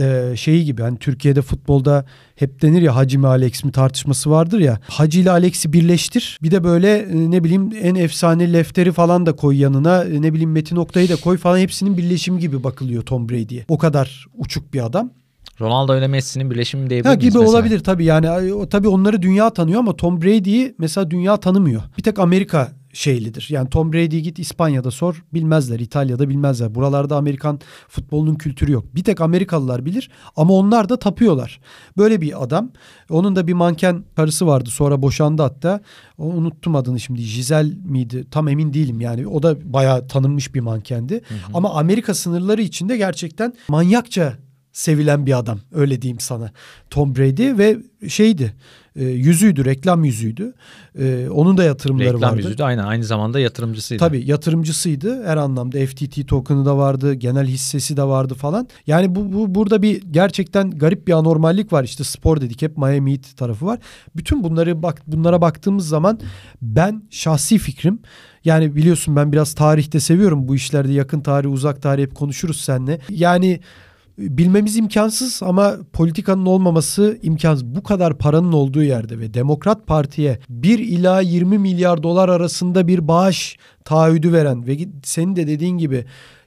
e, şeyi gibi hani Türkiye'de futbolda hep denir ya Hacı mi Alex mi tartışması vardır ya. Hacı ile Alex'i birleştir. Bir de böyle e, ne bileyim en efsane lefteri falan da koy yanına. E, ne bileyim Metin Oktay'ı da koy falan hepsinin birleşimi gibi bakılıyor Tom Brady'ye. O kadar uçuk bir adam. Ronaldo ile Messi'nin birleşimi diyebilir ha, gibi mesela? olabilir tabii yani tabii onları dünya tanıyor ama Tom Brady'yi mesela dünya tanımıyor. Bir tek Amerika şeylidir. Yani Tom Brady'yi git İspanya'da sor bilmezler. İtalya'da bilmezler. Buralarda Amerikan futbolunun kültürü yok. Bir tek Amerikalılar bilir ama onlar da tapıyorlar. Böyle bir adam. Onun da bir manken karısı vardı. Sonra boşandı hatta. O, unuttum adını şimdi. Jizel miydi? Tam emin değilim yani. O da bayağı tanınmış bir mankendi. Hı hı. Ama Amerika sınırları içinde gerçekten manyakça sevilen bir adam. Öyle diyeyim sana. Tom Brady ve şeydi e, yüzüydü, reklam yüzüydü. E, onun da yatırımları reklam vardı. Reklam yüzüydü aynen aynı zamanda yatırımcısıydı. Tabii yatırımcısıydı her anlamda. FTT token'ı da vardı, genel hissesi de vardı falan. Yani bu, bu burada bir gerçekten garip bir anormallik var. İşte spor dedik hep Miami Heat tarafı var. Bütün bunları bak bunlara baktığımız zaman ben şahsi fikrim yani biliyorsun ben biraz tarihte seviyorum bu işlerde yakın tarih uzak tarih hep konuşuruz seninle. Yani bilmemiz imkansız ama politikanın olmaması imkansız. Bu kadar paranın olduğu yerde ve Demokrat Parti'ye 1 ila 20 milyar dolar arasında bir bağış taahhüdü veren ve senin de dediğin gibi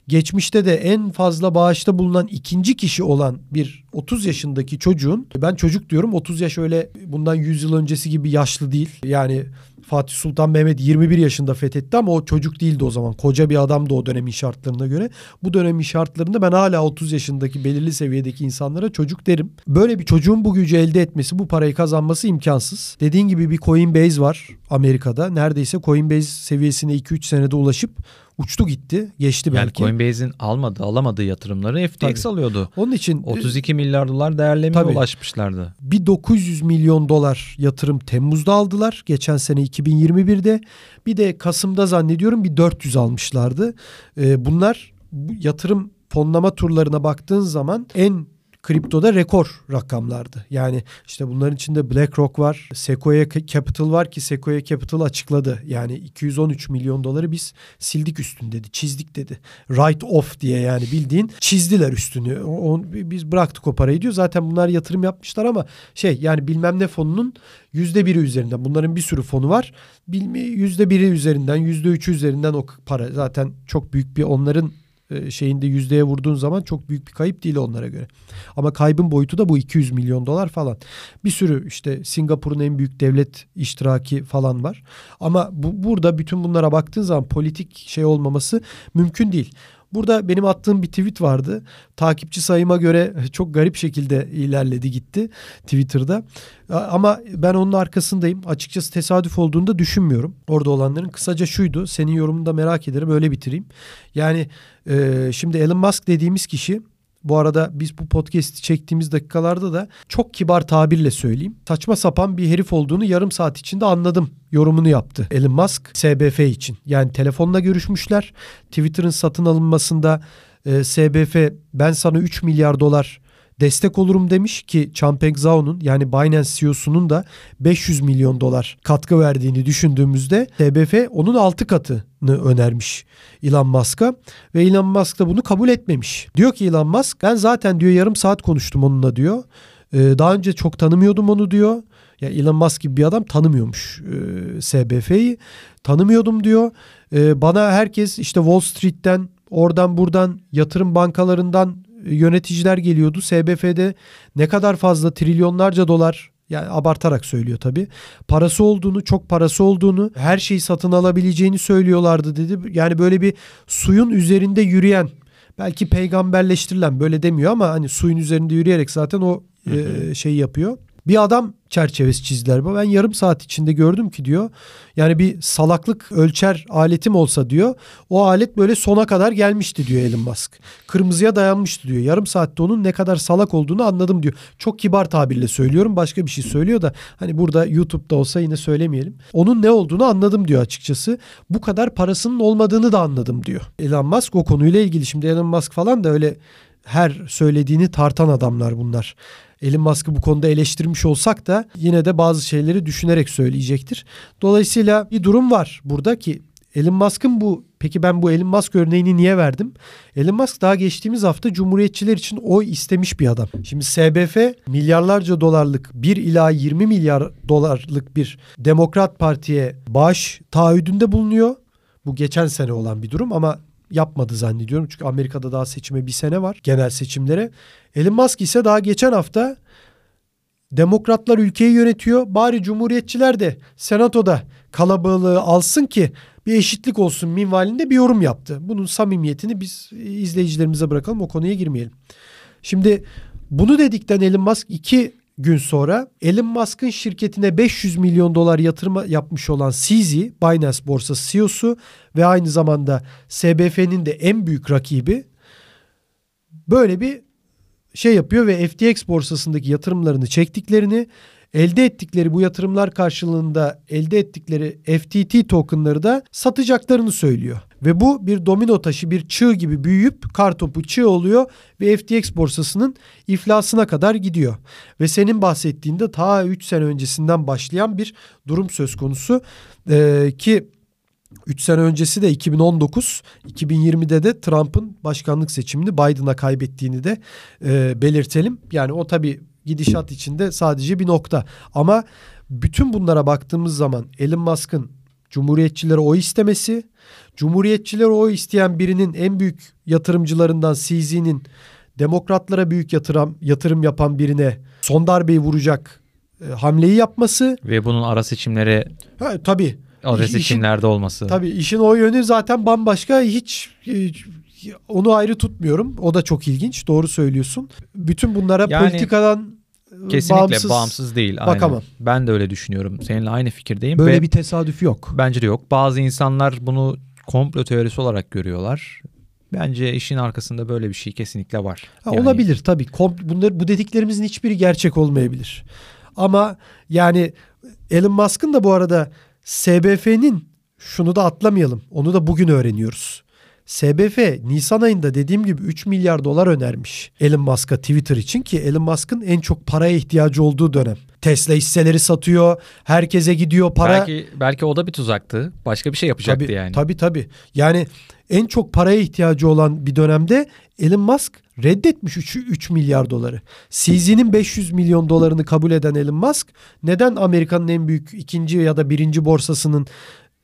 geçmişte de en fazla bağışta bulunan ikinci kişi olan bir 30 yaşındaki çocuğun ben çocuk diyorum 30 yaş öyle bundan 100 yıl öncesi gibi yaşlı değil. Yani Fatih Sultan Mehmet 21 yaşında fethetti ama o çocuk değildi o zaman. Koca bir adamdı o dönemin şartlarına göre. Bu dönemin şartlarında ben hala 30 yaşındaki belirli seviyedeki insanlara çocuk derim. Böyle bir çocuğun bu gücü elde etmesi, bu parayı kazanması imkansız. Dediğin gibi bir Coinbase var Amerika'da. Neredeyse Coinbase seviyesine 2-3 senede ulaşıp uçtu gitti. Geçti belki. Yani Coinbase'in almadı, alamadığı yatırımları FTX tabii. alıyordu. Onun için 32 milyar dolar değerlemeye tabii, ulaşmışlardı. Bir 900 milyon dolar yatırım Temmuz'da aldılar. Geçen sene 2021'de. Bir de Kasım'da zannediyorum bir 400 almışlardı. Ee, bunlar yatırım fonlama turlarına baktığın zaman en kriptoda rekor rakamlardı. Yani işte bunların içinde BlackRock var, Sequoia Capital var ki Sequoia Capital açıkladı. Yani 213 milyon doları biz sildik üstünü dedi, çizdik dedi. Write off diye yani bildiğin çizdiler üstünü. O, biz bıraktık o parayı diyor. Zaten bunlar yatırım yapmışlar ama şey yani bilmem ne fonunun yüzde biri üzerinden. Bunların bir sürü fonu var. Yüzde biri üzerinden, yüzde üçü üzerinden o para zaten çok büyük bir onların şeyinde yüzdeye vurduğun zaman çok büyük bir kayıp değil onlara göre. Ama kaybın boyutu da bu 200 milyon dolar falan. Bir sürü işte Singapur'un en büyük devlet iştiraki falan var. Ama bu, burada bütün bunlara baktığın zaman politik şey olmaması mümkün değil. Burada benim attığım bir tweet vardı. Takipçi sayıma göre çok garip şekilde ilerledi gitti Twitter'da. Ama ben onun arkasındayım. Açıkçası tesadüf olduğunu da düşünmüyorum. Orada olanların kısaca şuydu. Senin yorumunu da merak ederim. Öyle bitireyim. Yani e, şimdi Elon Musk dediğimiz kişi Bu arada biz bu podcast'i çektiğimiz dakikalarda da çok kibar tabirle söyleyeyim. Saçma sapan bir herif olduğunu yarım saat içinde anladım yorumunu yaptı Elon Musk SBF için. Yani telefonla görüşmüşler. Twitter'ın satın alınmasında e, SBF ben sana 3 milyar dolar destek olurum demiş ki Changpeng Zhao'nun yani Binance CEO'sunun da 500 milyon dolar katkı verdiğini düşündüğümüzde TBF onun 6 katını önermiş Elon Musk'a ve Elon Musk da bunu kabul etmemiş. Diyor ki Elon Musk ben zaten diyor yarım saat konuştum onunla diyor. Ee, daha önce çok tanımıyordum onu diyor. Ya Elon Musk gibi bir adam tanımıyormuş e, SBF'yi. Tanımıyordum diyor. E, bana herkes işte Wall Street'ten oradan buradan yatırım bankalarından yöneticiler geliyordu. SBF'de ne kadar fazla trilyonlarca dolar yani abartarak söylüyor tabii. Parası olduğunu, çok parası olduğunu, her şeyi satın alabileceğini söylüyorlardı dedi. Yani böyle bir suyun üzerinde yürüyen, belki peygamberleştirilen böyle demiyor ama hani suyun üzerinde yürüyerek zaten o e, şeyi yapıyor. Bir adam çerçevesi çizdiler. Ben yarım saat içinde gördüm ki diyor. Yani bir salaklık ölçer aletim olsa diyor. O alet böyle sona kadar gelmişti diyor Elon Musk. Kırmızıya dayanmıştı diyor. Yarım saatte onun ne kadar salak olduğunu anladım diyor. Çok kibar tabirle söylüyorum. Başka bir şey söylüyor da hani burada YouTube'da olsa yine söylemeyelim. Onun ne olduğunu anladım diyor açıkçası. Bu kadar parasının olmadığını da anladım diyor. Elon Musk o konuyla ilgili. Şimdi Elon Musk falan da öyle her söylediğini tartan adamlar bunlar. Elon Musk'ı bu konuda eleştirmiş olsak da yine de bazı şeyleri düşünerek söyleyecektir. Dolayısıyla bir durum var burada ki Elon Musk'ın bu peki ben bu Elon Musk örneğini niye verdim? Elon Musk daha geçtiğimiz hafta cumhuriyetçiler için oy istemiş bir adam. Şimdi SBF milyarlarca dolarlık 1 ila 20 milyar dolarlık bir Demokrat Parti'ye bağış taahhüdünde bulunuyor. Bu geçen sene olan bir durum ama yapmadı zannediyorum. Çünkü Amerika'da daha seçime bir sene var genel seçimlere. Elon Musk ise daha geçen hafta demokratlar ülkeyi yönetiyor. Bari cumhuriyetçiler de senatoda kalabalığı alsın ki bir eşitlik olsun minvalinde bir yorum yaptı. Bunun samimiyetini biz izleyicilerimize bırakalım o konuya girmeyelim. Şimdi bunu dedikten Elon Musk iki gün sonra Elon Musk'ın şirketine 500 milyon dolar yatırım yapmış olan CZ, Binance borsası CEO'su ve aynı zamanda SBF'nin de en büyük rakibi böyle bir şey yapıyor ve FTX borsasındaki yatırımlarını çektiklerini, elde ettikleri bu yatırımlar karşılığında elde ettikleri FTT tokenları da satacaklarını söylüyor. Ve bu bir domino taşı, bir çığ gibi büyüyüp kartopu çığ oluyor ve FTX borsasının iflasına kadar gidiyor. Ve senin bahsettiğinde ta 3 sene öncesinden başlayan bir durum söz konusu ee, ki 3 sene öncesi de 2019, 2020'de de Trump'ın başkanlık seçimini Biden'a kaybettiğini de e, belirtelim. Yani o tabii gidişat içinde sadece bir nokta. Ama bütün bunlara baktığımız zaman Elon Musk'ın Cumhuriyetçilere oy istemesi, Cumhuriyetçilere oy isteyen birinin en büyük yatırımcılarından CZ'nin demokratlara büyük yatırım yatırım yapan birine son darbeyi vuracak e, hamleyi yapması ve bunun ara seçimlere ha, tabii ara seçimlerde olması. Tabii işin o yönü zaten bambaşka hiç, hiç onu ayrı tutmuyorum. O da çok ilginç. Doğru söylüyorsun. Bütün bunlara yani, politikadan Kesinlikle bağımsız, bağımsız değil. Bakamam. Aynen. Ben de öyle düşünüyorum. Seninle aynı fikirdeyim. Böyle Ve bir tesadüf yok. Bence de yok. Bazı insanlar bunu komplo teorisi olarak görüyorlar. Bence işin arkasında böyle bir şey kesinlikle var. Ha, yani... Olabilir tabii. Kom bunlar bu dediklerimizin hiçbiri gerçek olmayabilir. Ama yani Elon Musk'ın da bu arada SBF'nin şunu da atlamayalım. Onu da bugün öğreniyoruz. SBF Nisan ayında dediğim gibi 3 milyar dolar önermiş Elon Musk'a Twitter için ki Elon Musk'ın en çok paraya ihtiyacı olduğu dönem. Tesla hisseleri satıyor, herkese gidiyor para. Belki belki o da bir tuzaktı. Başka bir şey yapacaktı tabii, yani. Tabii tabii. Yani en çok paraya ihtiyacı olan bir dönemde Elon Musk reddetmiş 3, 3 milyar doları. CZ'nin 500 milyon dolarını kabul eden Elon Musk neden Amerika'nın en büyük ikinci ya da birinci borsasının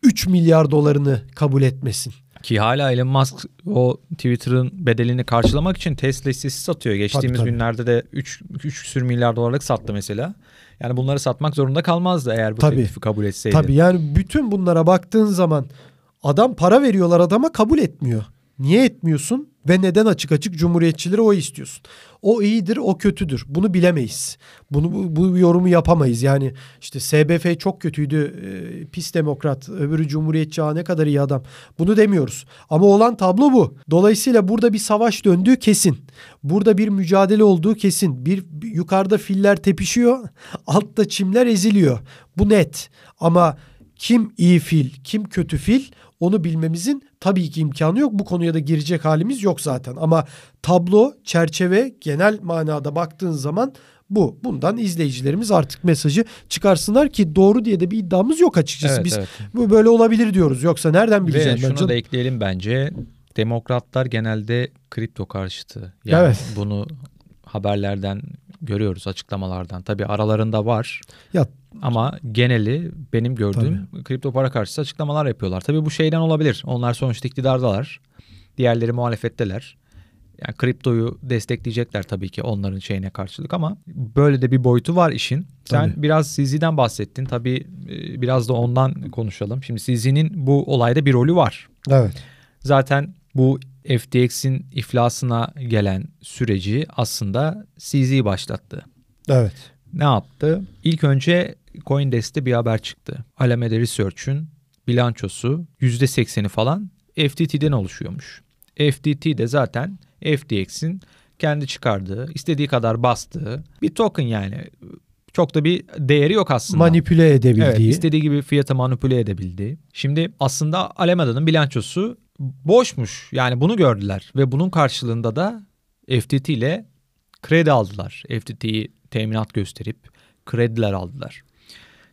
3 milyar dolarını kabul etmesin? Ki hala Elon Musk o Twitter'ın bedelini karşılamak için Tesla hissesi satıyor. Geçtiğimiz tabii, tabii. günlerde de 3 3 sürü milyar dolarlık sattı mesela. Yani bunları satmak zorunda kalmazdı eğer bu tabii, teklifi kabul etseydi. Tabii yani bütün bunlara baktığın zaman adam para veriyorlar adama kabul etmiyor. Niye etmiyorsun? Ve neden açık açık cumhuriyetçilere o istiyorsun? O iyidir, o kötüdür. Bunu bilemeyiz. Bunu bu, bu yorumu yapamayız. Yani işte SBF çok kötüydü, e, pis demokrat, öbürü cumhuriyetçi, ha ne kadar iyi adam. Bunu demiyoruz. Ama olan tablo bu. Dolayısıyla burada bir savaş döndüğü kesin. Burada bir mücadele olduğu kesin. Bir yukarıda filler tepişiyor, altta çimler eziliyor. Bu net. Ama kim iyi fil, kim kötü fil onu bilmemizin tabii ki imkanı yok. Bu konuya da girecek halimiz yok zaten. Ama tablo, çerçeve genel manada baktığın zaman bu. Bundan izleyicilerimiz artık mesajı çıkarsınlar ki doğru diye de bir iddiamız yok açıkçası. Evet, Biz evet. bu böyle olabilir diyoruz. Yoksa nereden Ve bileceğim ben şunu canım? da ekleyelim bence. Demokratlar genelde kripto karşıtı. Yani Evet. bunu haberlerden görüyoruz açıklamalardan. Tabii aralarında var. Ya Ama geneli benim gördüğüm kripto para karşıtı açıklamalar yapıyorlar. Tabii bu şeyden olabilir. Onlar sonuçta iktidardalar. Diğerleri muhalefetteler. Yani kriptoyu destekleyecekler tabii ki onların şeyine karşılık ama böyle de bir boyutu var işin. Sen Tabii. biraz CZ'den bahsettin. Tabii e, biraz da ondan konuşalım. Şimdi CZ'nin bu olayda bir rolü var. evet. Zaten bu FTX'in iflasına gelen süreci aslında CZ başlattı. Evet. Ne yaptı? İlk önce Coindesk'te bir haber çıktı. Alameda Research'ün bilançosu %80'i falan FTT'den oluşuyormuş. FTT de zaten FTX'in kendi çıkardığı, istediği kadar bastığı bir token yani. Çok da bir değeri yok aslında. Manipüle edebildiği. Evet, istediği gibi fiyatı manipüle edebildi. Şimdi aslında Alameda'nın bilançosu boşmuş. Yani bunu gördüler ve bunun karşılığında da FTT ile kredi aldılar. FTT'yi teminat gösterip krediler aldılar.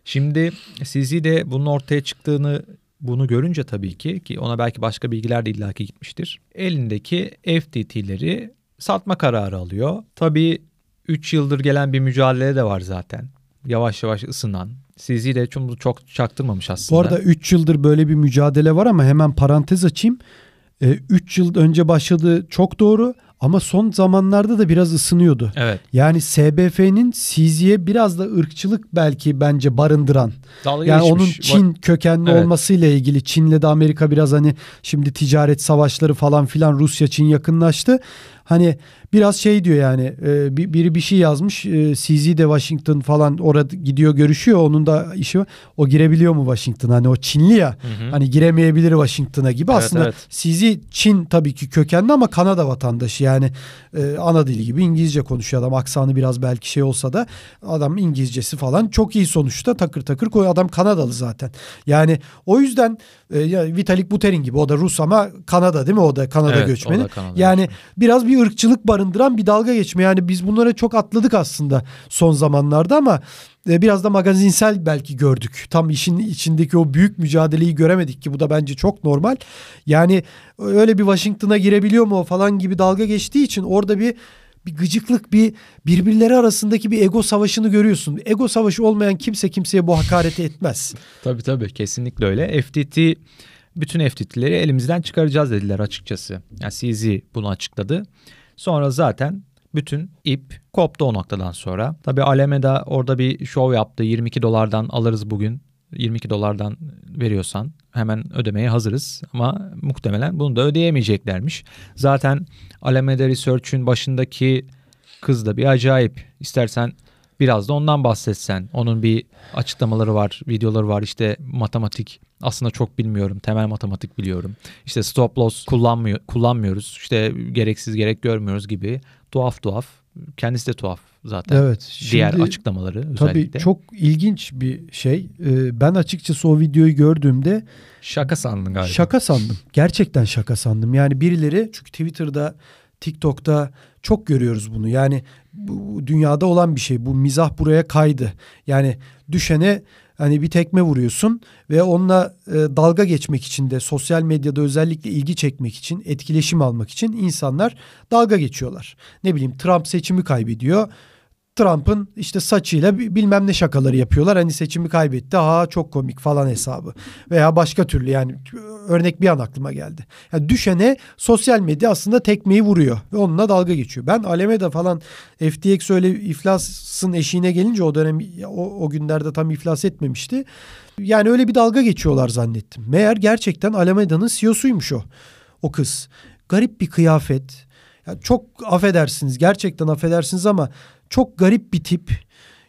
Şimdi CZ de bunun ortaya çıktığını bunu görünce tabii ki ki ona belki başka bilgiler de illaki gitmiştir. Elindeki FTT'leri satma kararı alıyor. Tabii 3 yıldır gelen bir mücadele de var zaten. Yavaş yavaş ısınan. CZ de çok, çok çaktırmamış aslında. Bu arada 3 yıldır böyle bir mücadele var ama hemen parantez açayım. 3 yıl önce başladığı çok doğru ama son zamanlarda da biraz ısınıyordu. Evet. Yani SBF'nin CZ'ye biraz da ırkçılık belki bence barındıran. Dalga Yani geçmiş. onun Çin kökenli Evet. olmasıyla ilgili Çin'le de Amerika biraz hani şimdi ticaret savaşları falan filan Rusya Çin yakınlaştı. Hani biraz şey diyor yani e, bir- biri bir şey yazmış e, CZ de Washington falan orada gidiyor görüşüyor onun da işi var. O girebiliyor mu Washington hani o Çinli ya Hı hı. hani giremeyebilir Washington'a gibi Evet, aslında evet. CZ Çin tabii ki kökenli ama Kanada vatandaşı yani e, ana dili gibi İngilizce konuşuyor adam. Aksanı biraz belki şey olsa da adam İngilizcesi falan çok iyi sonuçta. Takır takır koyuyor adam Kanadalı zaten. Yani o yüzden e, ya Vitalik Buterin gibi. O da Rus ama Kanada değil mi? O da Kanada Evet, göçmeni da Kanada yani göçmeni. biraz bir ırkçılık barındıran bir dalga geçme. Yani biz bunlara çok atladık aslında son zamanlarda ama e, biraz da magazinsel belki gördük. Tam işin içindeki o büyük mücadeleyi göremedik ki bu da bence çok normal. Yani öyle bir Washington'a girebiliyor mu falan gibi dalga geçtiği için orada bir bir gıcıklık, bir birbirleri arasındaki bir ego savaşını görüyorsun. Ego savaşı olmayan kimse kimseye bu hakareti etmez. Tabii tabii kesinlikle öyle. FTT bütün FTT'leri elimizden çıkaracağız dediler açıkçası. Yani CZ bunu açıkladı. Sonra zaten bütün ip koptu o noktadan sonra. Tabii Alameda orada bir şov yaptı. 22 dolardan alırız bugün. 22 dolardan veriyorsan hemen ödemeye hazırız ama muhtemelen bunu da ödeyemeyeceklermiş. Zaten Alameda Research'ün başındaki kız da bir acayip. İstersen biraz da ondan bahsetsen. Onun bir açıklamaları var, videoları var. İşte matematik aslında çok bilmiyorum. Temel matematik biliyorum. İşte stop loss kullanmıyor, kullanmıyoruz. İşte gereksiz gerek görmüyoruz gibi. Tuhaf tuhaf. Kendisi de tuhaf zaten. Evet. Diğer şimdi- açıklamaları Tabii özellikle. çok ilginç bir şey. Ee, Ben açıkçası o videoyu gördüğümde Şaka sandın galiba. Şaka sandım. Gerçekten şaka sandım. Yani birileri çünkü Twitter'da, TikTok'ta çok görüyoruz bunu. Yani bu dünyada olan bir şey. Bu mizah buraya kaydı. Yani düşene hani bir tekme vuruyorsun ve onunla e, dalga geçmek için de sosyal medyada özellikle ilgi çekmek için, etkileşim almak için insanlar dalga geçiyorlar. Ne bileyim Trump seçimi kaybediyor. Trump'ın işte saçıyla bi- bilmem ne şakaları yapıyorlar. Hani seçimi kaybetti. Ha çok komik falan hesabı. Veya başka türlü yani örnek bir an aklıma geldi. Yani düşene sosyal medya aslında tekmeyi vuruyor ve onunla dalga geçiyor. Ben Alameda falan FTX öyle iflasın eşiğine gelince o dönem o, o günlerde tam iflas etmemişti. Yani öyle bir dalga geçiyorlar zannettim. Meğer gerçekten Alameda'nın CEO'suymuş o. O kız. garip bir kıyafet. Ya çok affedersiniz gerçekten affedersiniz ama çok garip bir tip.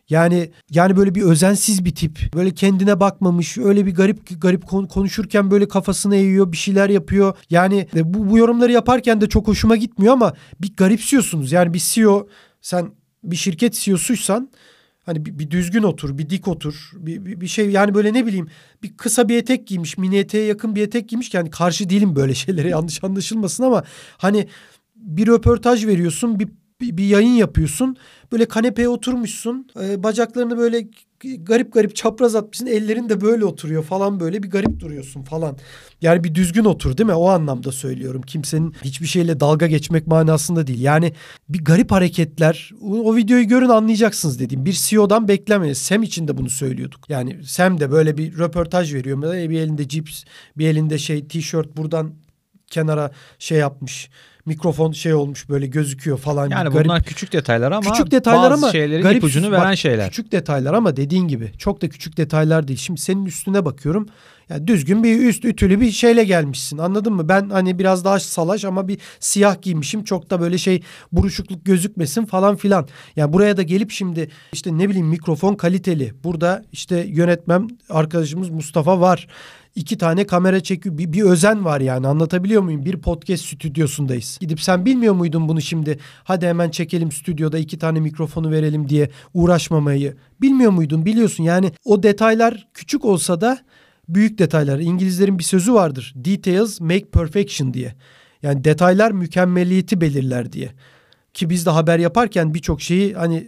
Yani yani böyle bir özensiz bir tip. Böyle kendine bakmamış. Öyle bir garip garip konuşurken böyle kafasını eğiyor, bir şeyler yapıyor. Yani e, bu, bu yorumları yaparken de çok hoşuma gitmiyor ama bir garipsiyorsunuz. Yani bir CEO sen bir şirket CEO'suysan Hani bir, bir düzgün otur, bir dik otur, bir, bir, bir şey yani böyle ne bileyim bir kısa bir etek giymiş, mini eteğe yakın bir etek giymiş yani karşı değilim böyle şeylere yanlış anlaşılmasın ama hani bir röportaj veriyorsun, bir, bir yayın yapıyorsun. Böyle kanepeye oturmuşsun. E, bacaklarını böyle garip garip çapraz atmışsın. Ellerin de böyle oturuyor falan böyle bir garip duruyorsun falan. Yani bir düzgün otur değil mi? O anlamda söylüyorum. Kimsenin hiçbir şeyle dalga geçmek manasında değil. Yani bir garip hareketler. O, videoyu görün anlayacaksınız dediğim. Bir CEO'dan beklemeyiz. Sam için de bunu söylüyorduk. Yani Sam de böyle bir röportaj veriyor. Bir elinde cips, bir elinde şey tişört buradan kenara şey yapmış mikrofon şey olmuş böyle gözüküyor falan. Yani garip. bunlar küçük detaylar ama küçük detaylar bazı ama şeylerin garip, ipucunu veren bak, şeyler. Küçük detaylar ama dediğin gibi çok da küçük detaylar değil. Şimdi senin üstüne bakıyorum. Yani düzgün bir üst ütülü bir şeyle gelmişsin. Anladın mı? Ben hani biraz daha salaş ama bir siyah giymişim. Çok da böyle şey buruşukluk gözükmesin falan filan. Yani buraya da gelip şimdi işte ne bileyim mikrofon kaliteli. Burada işte yönetmem arkadaşımız Mustafa var iki tane kamera çekiyor. Bir, bir özen var yani anlatabiliyor muyum? Bir podcast stüdyosundayız. Gidip sen bilmiyor muydun bunu şimdi? Hadi hemen çekelim stüdyoda iki tane mikrofonu verelim diye uğraşmamayı. Bilmiyor muydun? Biliyorsun yani o detaylar küçük olsa da büyük detaylar. İngilizlerin bir sözü vardır. Details make perfection diye. Yani detaylar mükemmeliyeti belirler diye. Ki biz de haber yaparken birçok şeyi hani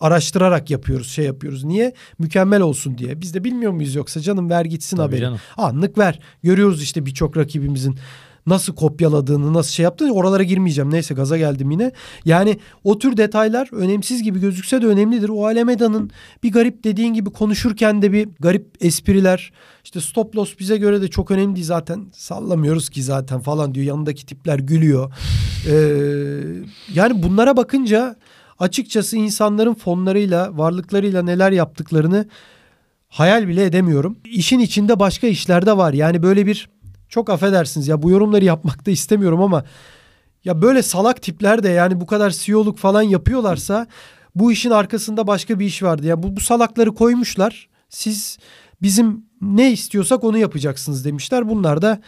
araştırarak yapıyoruz, şey yapıyoruz. Niye? Mükemmel olsun diye. Biz de bilmiyor muyuz yoksa canım ver gitsin Tabii haberi. Canım. Anlık ver. Görüyoruz işte birçok rakibimizin nasıl kopyaladığını, nasıl şey yaptığını oralara girmeyeceğim. Neyse gaza geldim yine. Yani o tür detaylar önemsiz gibi gözükse de önemlidir. O Alemeda'nın bir garip dediğin gibi konuşurken de bir garip espriler. İşte stop loss bize göre de çok önemli değil zaten. Sallamıyoruz ki zaten falan diyor. Yanındaki tipler gülüyor. Ee, yani bunlara bakınca açıkçası insanların fonlarıyla, varlıklarıyla neler yaptıklarını hayal bile edemiyorum. İşin içinde başka işler de var. Yani böyle bir çok affedersiniz ya bu yorumları yapmak da istemiyorum ama ya böyle salak tipler de yani bu kadar CEO'luk falan yapıyorlarsa bu işin arkasında başka bir iş vardı. Ya bu, bu salakları koymuşlar. Siz bizim ne istiyorsak onu yapacaksınız demişler. Bunlar da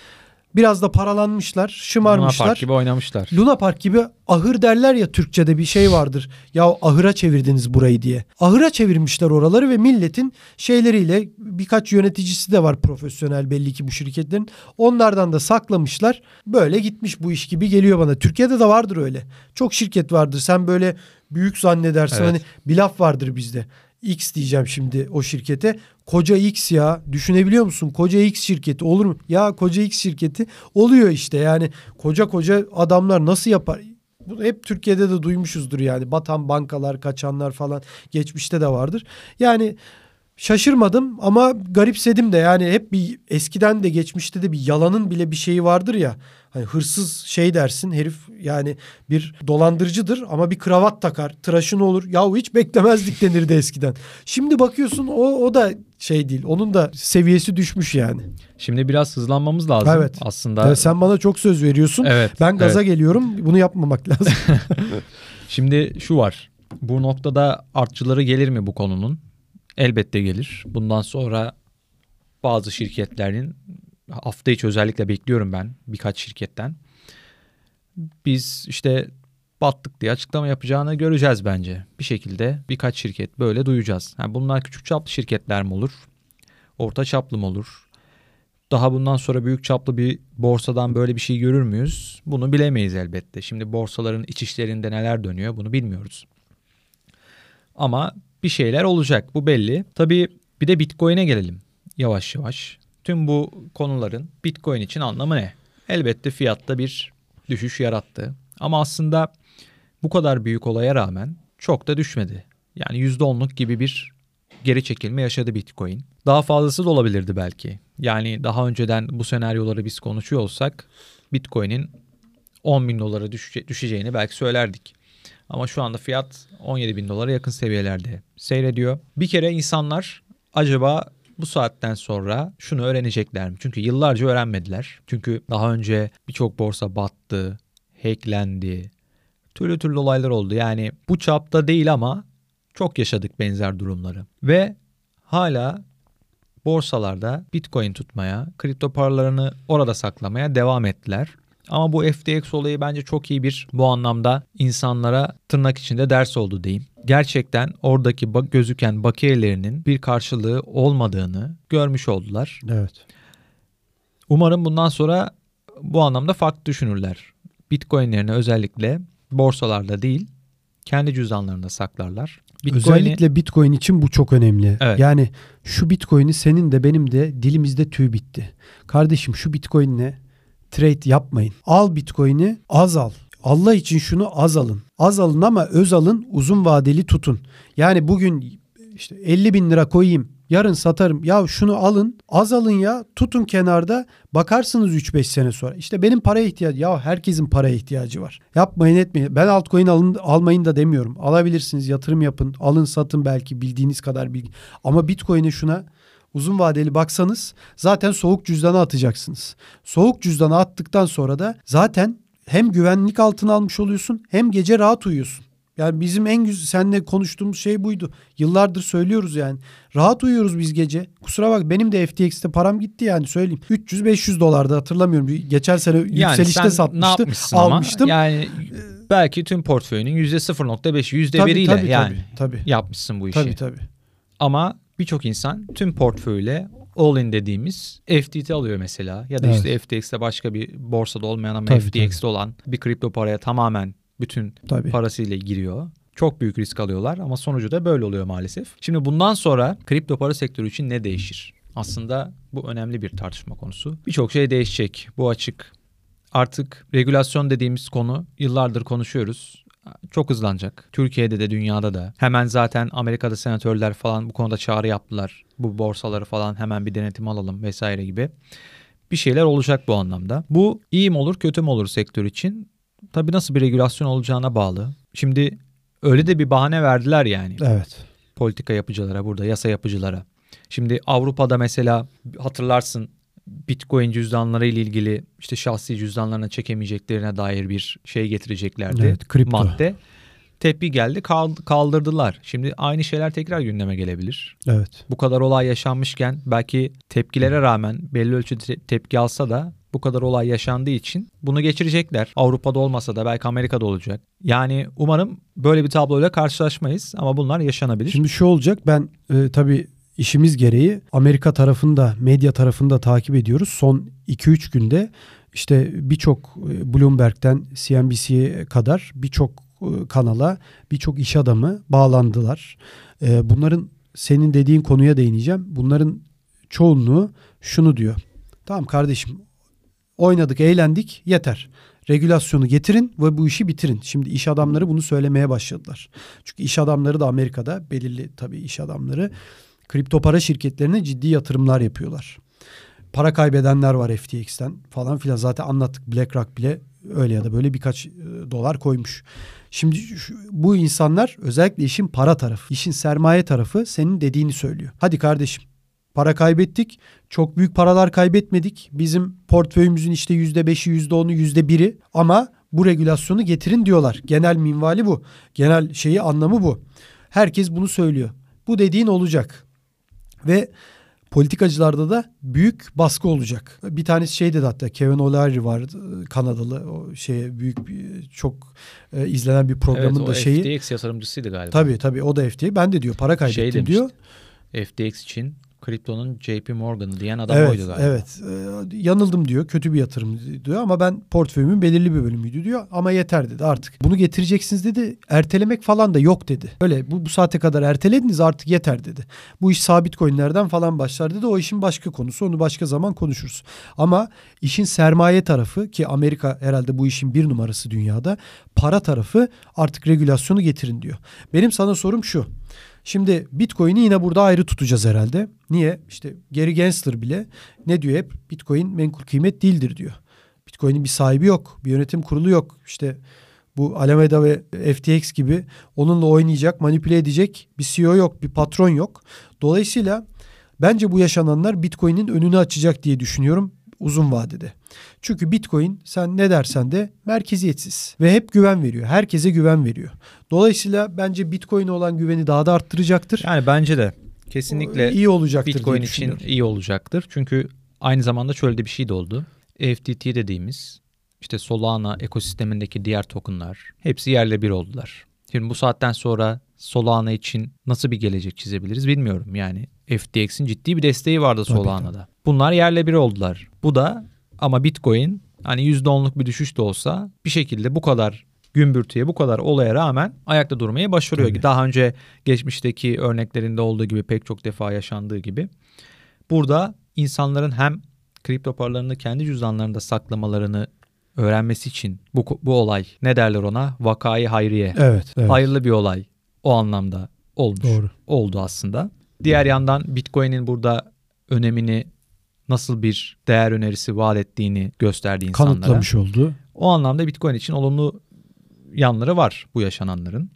Biraz da paralanmışlar, şımarmışlar. Luna Park gibi oynamışlar. Luna Park gibi ahır derler ya Türkçe'de bir şey vardır. Ya ahıra çevirdiniz burayı diye. Ahıra çevirmişler oraları ve milletin şeyleriyle birkaç yöneticisi de var profesyonel belli ki bu şirketlerin. Onlardan da saklamışlar. Böyle gitmiş bu iş gibi geliyor bana. Türkiye'de de vardır öyle. Çok şirket vardır. Sen böyle büyük zannedersin. Evet. Hani bir laf vardır bizde. X diyeceğim şimdi o şirkete. Koca X ya düşünebiliyor musun? Koca X şirketi olur mu? Ya koca X şirketi oluyor işte yani koca koca adamlar nasıl yapar? Bu hep Türkiye'de de duymuşuzdur yani. Batan bankalar, kaçanlar falan geçmişte de vardır. Yani şaşırmadım ama garipsedim de yani hep bir eskiden de geçmişte de bir yalanın bile bir şeyi vardır ya. Hani hırsız şey dersin herif yani bir dolandırıcıdır ama bir kravat takar tıraşın olur. Yahu hiç beklemezdik denirdi eskiden. Şimdi bakıyorsun o, o da şey değil onun da seviyesi düşmüş yani. Şimdi biraz hızlanmamız lazım evet. aslında. Evet, sen bana çok söz veriyorsun. Evet. Ben gaza evet. geliyorum bunu yapmamak lazım. Şimdi şu var bu noktada artçıları gelir mi bu konunun? Elbette gelir. Bundan sonra bazı şirketlerin hafta içi özellikle bekliyorum ben birkaç şirketten. Biz işte battık diye açıklama yapacağını göreceğiz bence. Bir şekilde birkaç şirket böyle duyacağız. Yani bunlar küçük çaplı şirketler mi olur? Orta çaplı mı olur? Daha bundan sonra büyük çaplı bir borsadan böyle bir şey görür müyüz? Bunu bilemeyiz elbette. Şimdi borsaların iç işlerinde neler dönüyor bunu bilmiyoruz. Ama bir şeyler olacak bu belli. Tabii bir de Bitcoin'e gelelim yavaş yavaş. Tüm bu konuların Bitcoin için anlamı ne? Elbette fiyatta bir düşüş yarattı. Ama aslında bu kadar büyük olaya rağmen çok da düşmedi. Yani %10'luk gibi bir geri çekilme yaşadı Bitcoin. Daha fazlası da olabilirdi belki. Yani daha önceden bu senaryoları biz konuşuyor olsak Bitcoin'in 10 bin dolara düşe- düşeceğini belki söylerdik. Ama şu anda fiyat 17 bin dolara yakın seviyelerde seyrediyor. Bir kere insanlar acaba bu saatten sonra şunu öğrenecekler mi? Çünkü yıllarca öğrenmediler. Çünkü daha önce birçok borsa battı, hacklendi. Türlü türlü olaylar oldu. Yani bu çapta değil ama çok yaşadık benzer durumları. Ve hala borsalarda Bitcoin tutmaya, kripto paralarını orada saklamaya devam ettiler. Ama bu FTX olayı bence çok iyi bir bu anlamda insanlara tırnak içinde ders oldu diyeyim. Gerçekten oradaki bak gözüken bakiyelerinin bir karşılığı olmadığını görmüş oldular. Evet. Umarım bundan sonra bu anlamda farklı düşünürler. Bitcoin'lerini özellikle borsalarda değil kendi cüzdanlarında saklarlar. Bitcoin'i... Özellikle Bitcoin için bu çok önemli. Evet. Yani şu Bitcoin'i senin de benim de dilimizde tüy bitti. Kardeşim şu Bitcoin'le trade yapmayın. Al Bitcoin'i az al. Allah için şunu az alın. Az alın ama öz alın uzun vadeli tutun. Yani bugün işte 50 bin lira koyayım yarın satarım. Ya şunu alın az alın ya tutun kenarda bakarsınız 3-5 sene sonra. İşte benim para ihtiyacı ya herkesin para ihtiyacı var. Yapmayın etmeyin. Ben altcoin alın, almayın da demiyorum. Alabilirsiniz yatırım yapın alın satın belki bildiğiniz kadar bilgi. Ama bitcoin'e şuna uzun vadeli baksanız zaten soğuk cüzdana atacaksınız. Soğuk cüzdana attıktan sonra da zaten hem güvenlik altına almış oluyorsun hem gece rahat uyuyorsun. Yani bizim en güzel seninle konuştuğumuz şey buydu. Yıllardır söylüyoruz yani. Rahat uyuyoruz biz gece. Kusura bak benim de FTX'te param gitti yani söyleyeyim. 300-500 dolarda hatırlamıyorum. Geçen sene yani yükselişte satmıştı. Almıştım. Ama yani belki tüm portföyünün %0.5 %1'iyle tabii, yani tabii, tabii. yapmışsın bu işi. Tabii tabii. Ama birçok insan tüm portföyle all in dediğimiz FTT alıyor mesela ya da evet. işte FTX'te başka bir borsada olmayan ama tabii, FTX'te tabii. olan bir kripto paraya tamamen bütün Tabii. parasıyla giriyor. Çok büyük risk alıyorlar ama sonucu da böyle oluyor maalesef. Şimdi bundan sonra kripto para sektörü için ne değişir? Aslında bu önemli bir tartışma konusu. Birçok şey değişecek. Bu açık. Artık regülasyon dediğimiz konu yıllardır konuşuyoruz. Çok hızlanacak. Türkiye'de de dünyada da. Hemen zaten Amerika'da senatörler falan bu konuda çağrı yaptılar. Bu borsaları falan hemen bir denetim alalım vesaire gibi. Bir şeyler olacak bu anlamda. Bu iyi mi olur kötü mü olur sektör için? tabii nasıl bir regülasyon olacağına bağlı. Şimdi öyle de bir bahane verdiler yani. Evet. Politika yapıcılara burada, yasa yapıcılara. Şimdi Avrupa'da mesela hatırlarsın Bitcoin cüzdanları ile ilgili işte şahsi cüzdanlarına çekemeyeceklerine dair bir şey getireceklerdi. Evet, kripto. Madde. Tepki geldi kaldırdılar. Şimdi aynı şeyler tekrar gündeme gelebilir. Evet. Bu kadar olay yaşanmışken belki tepkilere rağmen belli ölçüde tepki alsa da bu kadar olay yaşandığı için bunu geçirecekler. Avrupa'da olmasa da belki Amerika'da olacak. Yani umarım böyle bir tabloyla karşılaşmayız ama bunlar yaşanabilir. Şimdi şu olacak ben e, tabii işimiz gereği Amerika tarafında medya tarafında takip ediyoruz. Son 2-3 günde işte birçok e, Bloomberg'den CNBC'ye kadar birçok e, kanala birçok iş adamı bağlandılar. E, bunların senin dediğin konuya değineceğim. Bunların çoğunluğu şunu diyor. Tamam kardeşim Oynadık, eğlendik, yeter. Regülasyonu getirin ve bu işi bitirin. Şimdi iş adamları bunu söylemeye başladılar. Çünkü iş adamları da Amerika'da belirli tabii iş adamları kripto para şirketlerine ciddi yatırımlar yapıyorlar. Para kaybedenler var FTX'ten falan filan. Zaten anlattık BlackRock bile öyle ya da böyle birkaç e, dolar koymuş. Şimdi şu, bu insanlar özellikle işin para tarafı, işin sermaye tarafı senin dediğini söylüyor. Hadi kardeşim para kaybettik. Çok büyük paralar kaybetmedik. Bizim portföyümüzün işte yüzde beşi, yüzde onu, yüzde biri. Ama bu regülasyonu getirin diyorlar. Genel minvali bu. Genel şeyi anlamı bu. Herkes bunu söylüyor. Bu dediğin olacak. Ve politikacılarda da büyük baskı olacak. Bir tanesi şey dedi hatta Kevin O'Leary var Kanadalı o şey büyük bir, çok e, izlenen bir programın evet, da şeyi. FTX yatırımcısıydı galiba. Tabii tabii o da FTX. Ben de diyor para kaybettim şey diyor. FTX için kriptonun JP Morgan'ı diyen adam evet, oydu galiba. Evet. E, yanıldım diyor. Kötü bir yatırım diyor ama ben portföyümün belirli bir bölümüydü diyor ama yeter dedi artık. Bunu getireceksiniz dedi. Ertelemek falan da yok dedi. Öyle bu, bu saate kadar ertelediniz artık yeter dedi. Bu iş sabit coinlerden falan başlar dedi. O işin başka konusu. Onu başka zaman konuşuruz. Ama işin sermaye tarafı ki Amerika herhalde bu işin bir numarası dünyada. Para tarafı artık regülasyonu getirin diyor. Benim sana sorum şu. Şimdi Bitcoin'i yine burada ayrı tutacağız herhalde. Niye? İşte Gary Gensler bile ne diyor hep? Bitcoin menkul kıymet değildir diyor. Bitcoin'in bir sahibi yok. Bir yönetim kurulu yok. İşte bu Alameda ve FTX gibi onunla oynayacak, manipüle edecek bir CEO yok, bir patron yok. Dolayısıyla Bence bu yaşananlar Bitcoin'in önünü açacak diye düşünüyorum uzun vadede. Çünkü Bitcoin sen ne dersen de merkeziyetsiz ve hep güven veriyor. Herkese güven veriyor. Dolayısıyla bence Bitcoin'e olan güveni daha da arttıracaktır. Yani bence de kesinlikle iyi olacaktır Bitcoin için iyi olacaktır. Çünkü aynı zamanda şöyle de bir şey de oldu. FTT dediğimiz işte Solana ekosistemindeki diğer tokenlar hepsi yerle bir oldular. Şimdi bu saatten sonra Solana için nasıl bir gelecek çizebiliriz bilmiyorum. Yani FTX'in ciddi bir desteği vardı Solana'da. Bunlar yerle bir oldular. Bu da ama Bitcoin hani %10'luk bir düşüş de olsa bir şekilde bu kadar gümbürtüye bu kadar olaya rağmen ayakta durmayı başarıyor. Tabii. Daha önce geçmişteki örneklerinde olduğu gibi pek çok defa yaşandığı gibi. Burada insanların hem kripto paralarını kendi cüzdanlarında saklamalarını öğrenmesi için bu, bu olay ne derler ona? Vakayı hayriye. Evet, evet. Hayırlı bir olay o anlamda olmuş. Doğru. Oldu aslında. Diğer yandan Bitcoin'in burada önemini nasıl bir değer önerisi vaat ettiğini gösterdi insanlara. Kanıtlamış oldu. O anlamda Bitcoin için olumlu yanları var bu yaşananların.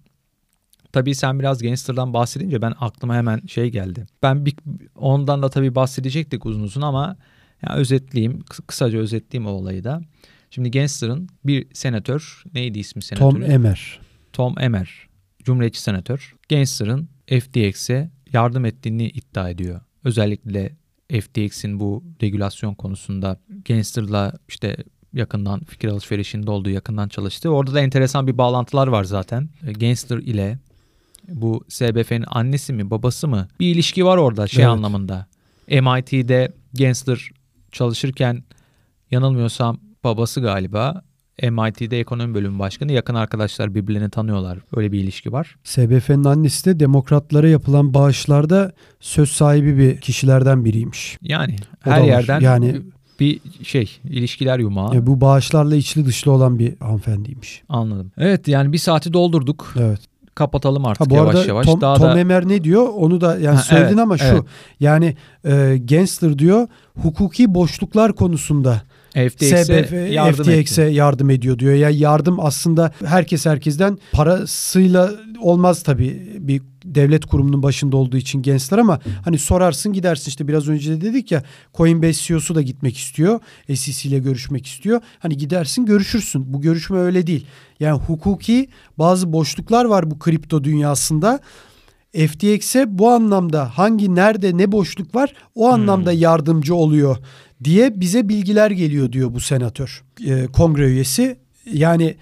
Tabii sen biraz Gangster'dan bahsedince ben aklıma hemen şey geldi. Ben bir, ondan da tabii bahsedecektik uzun uzun ama yani özetleyeyim, kıs- kısaca özetleyeyim o olayı da. Şimdi Gangster'ın bir senatör, neydi ismi senatörü? Tom Emer. Tom Emmer, Cumhuriyetçi senatör, Gangster'ın FTX'e yardım ettiğini iddia ediyor. Özellikle FTX'in bu regülasyon konusunda Gangster'la işte yakından fikir alışverişinde olduğu, yakından çalıştığı. Orada da enteresan bir bağlantılar var zaten. E, Gangster ile bu SBF'nin annesi mi, babası mı? Bir ilişki var orada şey Evet. anlamında. MIT'de Gangster çalışırken yanılmıyorsam babası galiba MIT'de ekonomi bölümü başkanı yakın arkadaşlar birbirlerini tanıyorlar. Öyle bir ilişki var. SBF'nin annesi de demokratlara yapılan bağışlarda söz sahibi bir kişilerden biriymiş. Yani O her yerden Yani- bir şey ilişkiler yumağı E, bu bağışlarla içli dışlı olan bir hanımefendiymiş. anladım. Evet yani bir saati doldurduk. Evet. Kapatalım artık Ha bu yavaş arada yavaş. Tom, Daha Tom da Emer ne diyor? Onu da yani Ha, söyledin evet, ama şu evet. yani e, Gensler diyor hukuki boşluklar konusunda FTX'e SBF yardım FTX'e etti. yardım ediyor diyor. Ya yardım aslında herkes herkesten parasıyla olmaz tabii bir devlet kurumunun başında olduğu için gençler ama hani sorarsın gidersin işte biraz önce de dedik ya Coinbase CEO'su da gitmek istiyor. SEC ile görüşmek istiyor. Hani gidersin görüşürsün. Bu görüşme öyle değil. Yani hukuki bazı boşluklar var bu kripto dünyasında. FTX'e bu anlamda hangi nerede ne boşluk var o anlamda yardımcı oluyor diye bize bilgiler geliyor diyor bu senatör e, kongre üyesi. Yani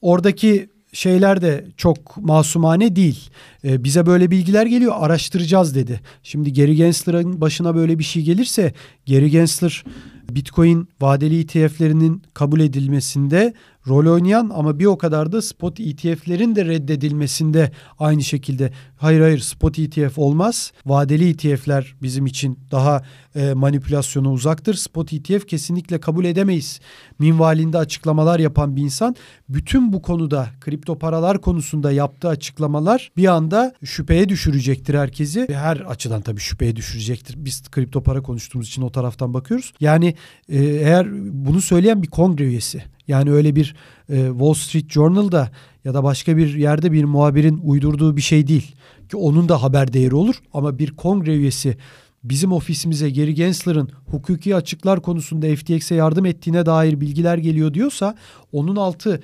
oradaki şeyler de çok masumane değil. E, bize böyle bilgiler geliyor araştıracağız dedi. Şimdi Gary Gensler'ın başına böyle bir şey gelirse Gary Gensler Bitcoin vadeli ETF'lerinin kabul edilmesinde rol oynayan ama bir o kadar da spot ETF'lerin de reddedilmesinde aynı şekilde hayır hayır spot ETF olmaz. Vadeli ETF'ler bizim için daha e, manipülasyona uzaktır. Spot ETF kesinlikle kabul edemeyiz. Minvalinde açıklamalar yapan bir insan bütün bu konuda kripto paralar konusunda yaptığı açıklamalar bir anda şüpheye düşürecektir herkesi. Her açıdan tabii şüpheye düşürecektir. Biz kripto para konuştuğumuz için o taraftan bakıyoruz. Yani e, eğer bunu söyleyen bir kongre üyesi yani öyle bir e, Wall Street Journal'da ya da başka bir yerde bir muhabirin uydurduğu bir şey değil. Ki onun da haber değeri olur ama bir kongre üyesi bizim ofisimize Gary Gensler'ın hukuki açıklar konusunda FTX'e yardım ettiğine dair bilgiler geliyor diyorsa onun altı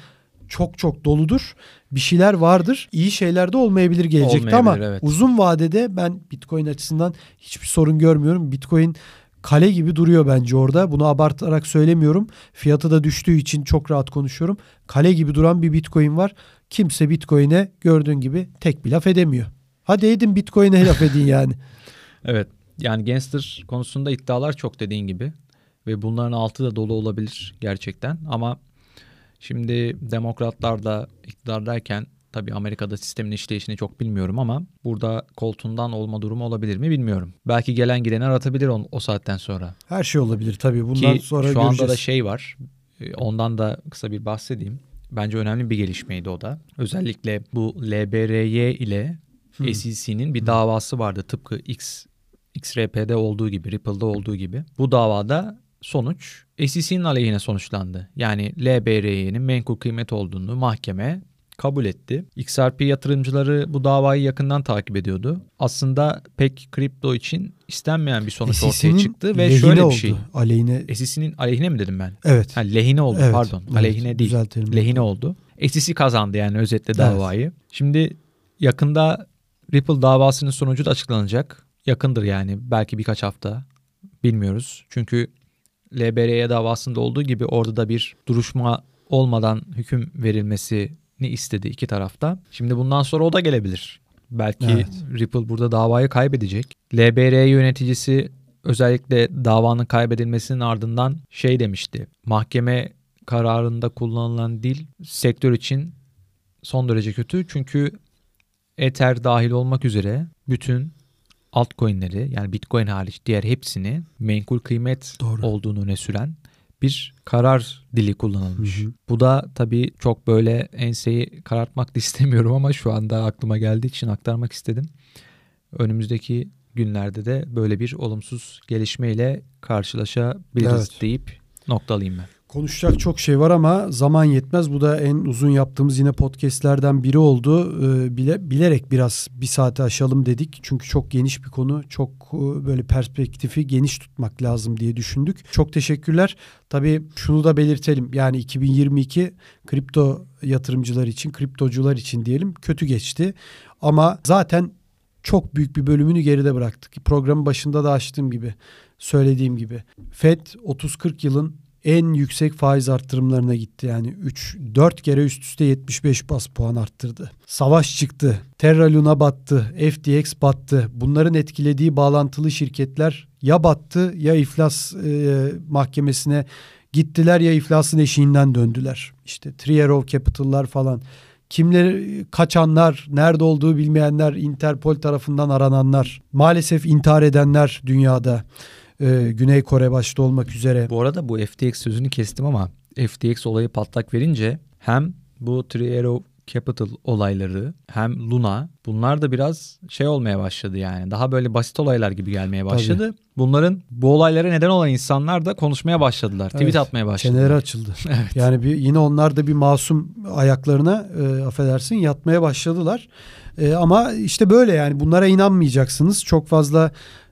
çok çok doludur. Bir şeyler vardır. İyi şeyler de olmayabilir gelecekte ama Olmayabilir, evet. uzun vadede ben Bitcoin açısından hiçbir sorun görmüyorum. Bitcoin kale gibi duruyor bence orada. Bunu abartarak söylemiyorum. Fiyatı da düştüğü için çok rahat konuşuyorum. Kale gibi duran bir Bitcoin var. Kimse Bitcoin'e gördüğün gibi tek bir laf edemiyor. Hadi edin Bitcoin'e laf edin yani. Evet. Yani Gangster konusunda iddialar çok dediğin gibi. Ve bunların altı da dolu olabilir gerçekten. Ama şimdi demokratlar da iktidardayken tabii Amerika'da sistemin işleyişini çok bilmiyorum ama burada koltuğundan olma durumu olabilir mi bilmiyorum. Belki gelen gideni aratabilir on, o saatten sonra. Her şey olabilir tabii. Bundan Ki sonra şu anda göreceğiz. da şey var. e, Ondan da kısa bir bahsedeyim. Bence önemli bir gelişmeydi o da. Özellikle bu LBRY ile. SEC'nin bir davası vardı. Tıpkı X XRP'de olduğu gibi, Ripple'da olduğu gibi. Bu davada sonuç SEC'nin aleyhine sonuçlandı. Yani LBRY'nin menkul kıymet olduğunu mahkeme kabul etti. XRP yatırımcıları bu davayı yakından takip ediyordu. Aslında pek kripto için istenmeyen bir sonuç ortaya çıktı ve şöyle bir şey. Aleyhine. SEC'nin aleyhine mi dedim ben? Evet. Ha, lehine oldu Evet, pardon. evet, Aleyhine değil. Lehine oldu. SEC kazandı yani özetle davayı. Şimdi yakında Ripple davasının sonucu da açıklanacak. Yakındır yani belki birkaç hafta. Bilmiyoruz. Çünkü LBR'ye davasında olduğu gibi orada da bir duruşma olmadan hüküm verilmesini istedi iki tarafta. Şimdi bundan sonra o da gelebilir. Belki Evet. Ripple burada davayı kaybedecek. LBR yöneticisi özellikle davanın kaybedilmesinin ardından şey demişti. Mahkeme kararında kullanılan dil sektör için son derece kötü. Çünkü Ether dahil olmak üzere bütün altcoin'leri yani Bitcoin hariç diğer hepsini menkul kıymet Doğru. olduğunu öne süren bir karar dili kullanılmış. Hı hı. Bu da tabii çok böyle enseyi karartmak da istemiyorum ama şu anda aklıma geldiği için aktarmak istedim. Önümüzdeki günlerde de böyle bir olumsuz gelişmeyle karşılaşabiliriz Evet. deyip noktalayayım ben. Konuşacak çok şey var ama zaman yetmez. Bu da en uzun yaptığımız yine podcastlerden biri oldu. Ee, bile, bilerek biraz bir saate aşalım dedik. Çünkü çok geniş bir konu. Çok e, böyle perspektifi geniş tutmak lazım diye düşündük. Çok teşekkürler. Tabii şunu da belirtelim. Yani 2022 kripto yatırımcılar için, kriptocular için diyelim kötü geçti. Ama zaten çok büyük bir bölümünü geride bıraktık. Programın başında da açtığım gibi, söylediğim gibi. Fed 30-40 yılın en yüksek faiz arttırımlarına gitti. Yani 3 4 kere üst üste 75 bas puan arttırdı. Savaş çıktı. Terra Luna battı. FTX battı. Bunların etkilediği bağlantılı şirketler ya battı ya iflas e, mahkemesine gittiler ya iflasın eşiğinden döndüler. İşte Three Arrow Capital'lar falan. Kimleri kaçanlar, nerede olduğu bilmeyenler, Interpol tarafından arananlar, maalesef intihar edenler dünyada. Ee, Güney Kore başta olmak üzere. Bu arada bu FTX sözünü kestim ama FTX olayı patlak verince hem bu Three Arrow Capital olayları hem Luna bunlar da biraz şey olmaya başladı yani. Daha böyle basit olaylar gibi gelmeye başladı. Bunların bu olaylara neden olan insanlar da konuşmaya başladılar. Tweet Evet, atmaya başladılar. Çeneleri açıldı. Evet. Yani bir, yine onlar da bir masum ayaklarına e, affedersin yatmaya başladılar. E, ama işte böyle yani bunlara inanmayacaksınız. Çok fazla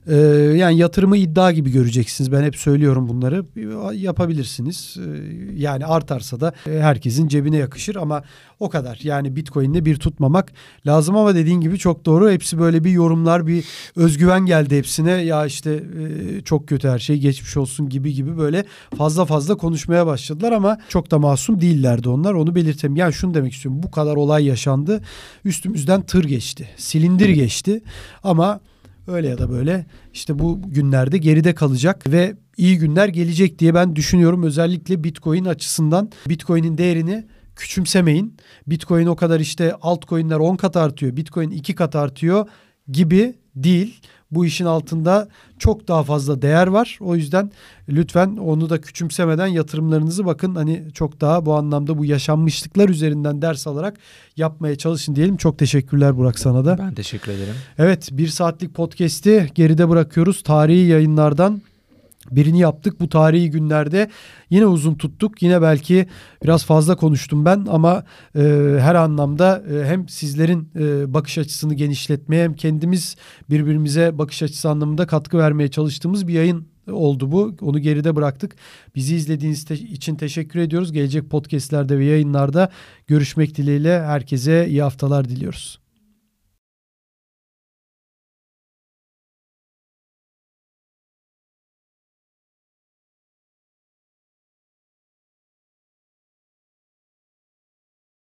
e, yani yatırımı iddia gibi göreceksiniz. Ben hep söylüyorum bunları. Yapabilirsiniz. E, yani artarsa da herkesin cebine yakışır ama o kadar. Yani Bitcoin'de bir tutmamak lazım ama dediğin gibi çok doğru. Hepsi böyle bir yorumlar, bir özgüven geldi hepsine. Ya işte e, çok kötü her şey geçmiş olsun gibi gibi böyle fazla fazla konuşmaya başladılar ama çok da masum değillerdi onlar. Onu belirtelim. Yani şunu demek istiyorum. Bu kadar olay yaşandı. Üstümüzden tır geçti. Silindir geçti. Ama öyle ya da böyle işte bu günlerde geride kalacak ve iyi günler gelecek diye ben düşünüyorum. Özellikle Bitcoin açısından Bitcoin'in değerini küçümsemeyin. Bitcoin o kadar işte altcoin'ler 10 kat artıyor. Bitcoin 2 kat artıyor gibi değil. Bu işin altında çok daha fazla değer var. O yüzden lütfen onu da küçümsemeden yatırımlarınızı bakın hani çok daha bu anlamda bu yaşanmışlıklar üzerinden ders alarak yapmaya çalışın diyelim. Çok teşekkürler Burak sana da. Ben teşekkür ederim. Evet bir saatlik podcast'i geride bırakıyoruz. Tarihi yayınlardan birini yaptık bu tarihi günlerde. Yine uzun tuttuk. Yine belki biraz fazla konuştum ben ama e, her anlamda e, hem sizlerin e, bakış açısını genişletmeye hem kendimiz birbirimize bakış açısı anlamında katkı vermeye çalıştığımız bir yayın oldu bu. Onu geride bıraktık. Bizi izlediğiniz te- için teşekkür ediyoruz. Gelecek podcastlerde ve yayınlarda görüşmek dileğiyle herkese iyi haftalar diliyoruz.